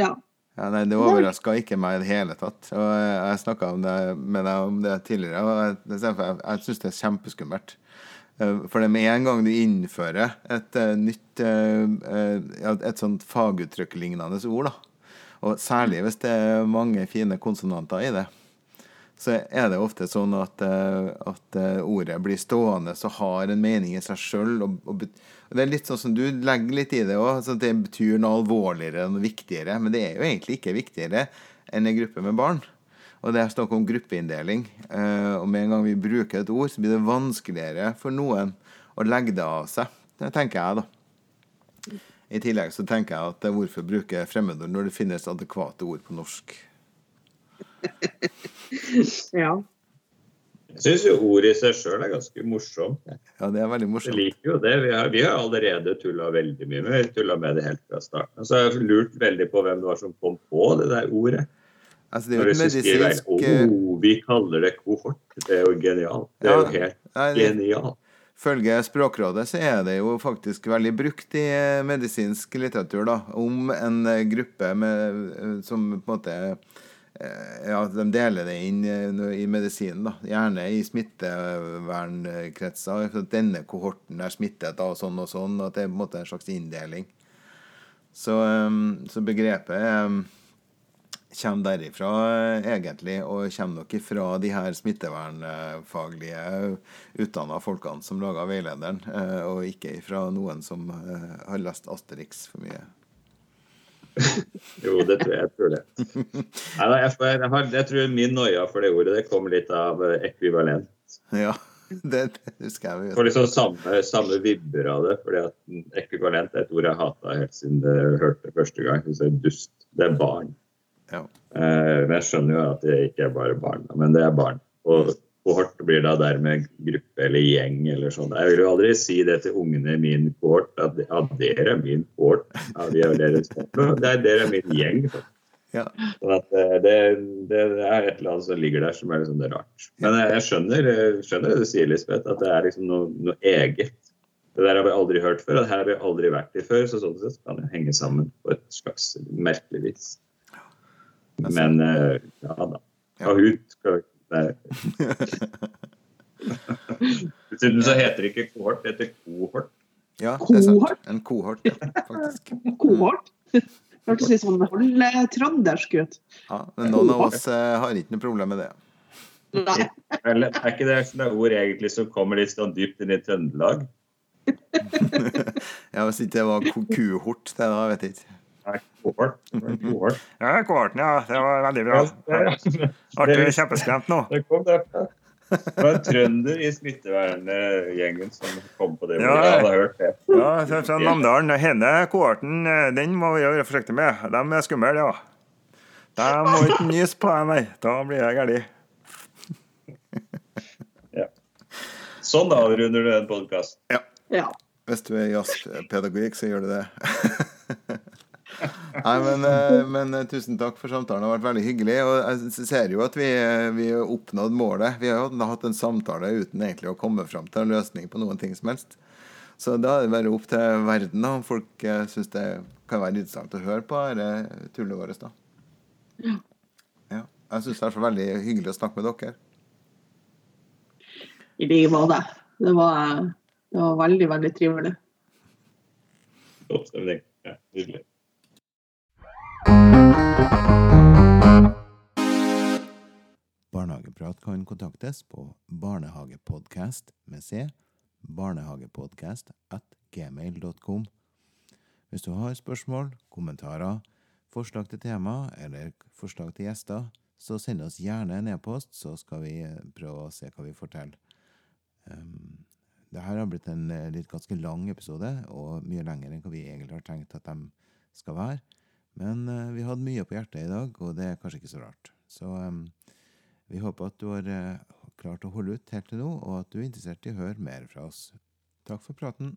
ja. Ja, nei, Det overraska ikke meg i det hele tatt. Og jeg snakka med deg om det tidligere, og jeg, jeg, syns det er kjempeskummelt. Eh, For det med en gang du innfører et eh, nytt eh, Et sånt faguttrykk-lignende ord, da, og særlig hvis det er mange fine konsonanter i det, så er det ofte sånn at, eh, at eh, ordet blir stående og har en mening i seg sjøl. Det er litt sånn som du legger litt i det òg, at det betyr noe alvorligere og viktigere. Men det er jo egentlig ikke viktigere enn en gruppe med barn. Og det er snakk om gruppeinndeling. Eh, og med en gang vi bruker et ord, så blir det vanskeligere for noen å legge det av seg. Det tenker jeg, da. I tillegg så tenker jeg at hvorfor bruke fremmedord når det finnes adekvate ord på norsk? ja. Jeg syns jo ordet i seg sjøl er ganske morsomt. Ja, det er veldig Jeg morsomt. liker jo det. Vi har, vi har allerede tulla veldig mye med Vi tulla med det helt fra starten. Og så har jeg lurt veldig på hvem det var som kom på det der ordet. Altså, det er jo skriver medisinsk eh, oh, vi kaller det kohort. Det er jo genialt. Det er jo helt ja, det- genialt. Følge Språkrådet så er det jo faktisk veldig brukt i eh, medisinsk litteratur, da, om en eh, gruppe med, eh, som på en måte Ja, de deler det inn eh, i medisinen, da. Gjerne i smittevernkretser. At denne kohorten er smittet av sånn og sånn, at det er på en måte en slags inndeling. Så, eh, så begrepet eh, kommer derifra eh, egentlig, og kommer nok ifra de her smittevernfaglige utdanna folkene som laga veilederen, eh, og ikke ifra noen som eh, har lest Asterix for mye. Jo, det tror jeg. jeg tror det. Nei, jeg, jeg, har, jeg tror min noia for det ordet det kommer litt av eh, ekvivalent. Ja, det, det husker jeg. For Får liksom samme, samme vibber av det. fordi at ekvivalent er et ord jeg hata helt siden jeg hørte det første gang. Jeg det er dust. Det er barn. Ja. Eh, men jeg skjønner jo at det ikke er bare barn, men det er barn. Og kohort blir da dermed gruppe eller gjeng eller sånn. Jeg vil jo aldri si det til ungene i min kohort, at ja, dere er min kohort. Ja, de er deres, det er, dere er min gjeng. Ja. Sånn at eh, det, det, det er et eller annet som ligger der som er liksom det rart. Men jeg, jeg skjønner, skjønner det du sier, Lisbeth, at det er liksom noe, noe eget. Det der har vi aldri hørt før, og her har vi aldri vært i før, så sånn sett kan det henge sammen på et slags merkelig vis. Men eh, ja da. Kahoot skal Nei. Dessuten så heter det ikke kohort, det heter kohort. Ja, det er sant. En kohort, ja, faktisk. Kohort. Hørtes litt sånn hold- trøndersk ut. Ja, men noen av oss eh, har ikke noe problem med det. Nei. Eller er ikke det sånne ord egentlig som kommer litt sånn dypt inn i Trøndelag? Ja, Hvis ikke det var kuhort, det da vet jeg ikke. Nei, kohort. kohort. Ja, kohorten, ja. Det var veldig bra. Artig kjempeskremt nå. Det kom det. Det var en trønder i smitteverngjengen som kom på det. Ja. Ja, jeg hadde hørt det. Ja, fra Namdalen. Denne kohorten, eh, den må vi være forsiktige med. De er skumle, ja. De må ikke nyse på deg, nei. Da blir jeg gæren. Ja. Sånn avrunder du en podkast. Ja. Hvis du er jazzpedagogikk, så gjør du det. Nei, men, eh, men eh, tusen takk for samtalen. Det har vært veldig hyggelig. Og jeg ser jo at vi eh, vi har oppnådd målet. Vi har jo hatt en samtale uten egentlig å komme fram til en løsning på noen ting som helst. Så da er det bare opp til verden om folk syns det kan være interessant å høre på dette tullet vårt. da. Ja. Ja. Jeg syns det er så veldig hyggelig å snakke med dere. I like måte. Det var, det var veldig, veldig trivelig. Topp stemning. Ja, nydelig. Barnehageprat kan kontaktes på barnehagepodcast med C, barnehagepodcast at gmail.com. Hvis du har spørsmål, kommentarer, forslag til tema eller forslag til gjester, så send oss gjerne en e-post, så skal vi prøve å se hva vi får til. Um, det har blitt en eh, litt ganske lang episode, og mye lenger enn hva vi egentlig har tenkt at de skal være. Men eh, vi hadde mye på hjertet i dag, og det er kanskje ikke så rart. Så um, vi håper at du har uh, klart å holde ut helt til nå, og at du er interessert i å høre mer fra oss. Takk for praten.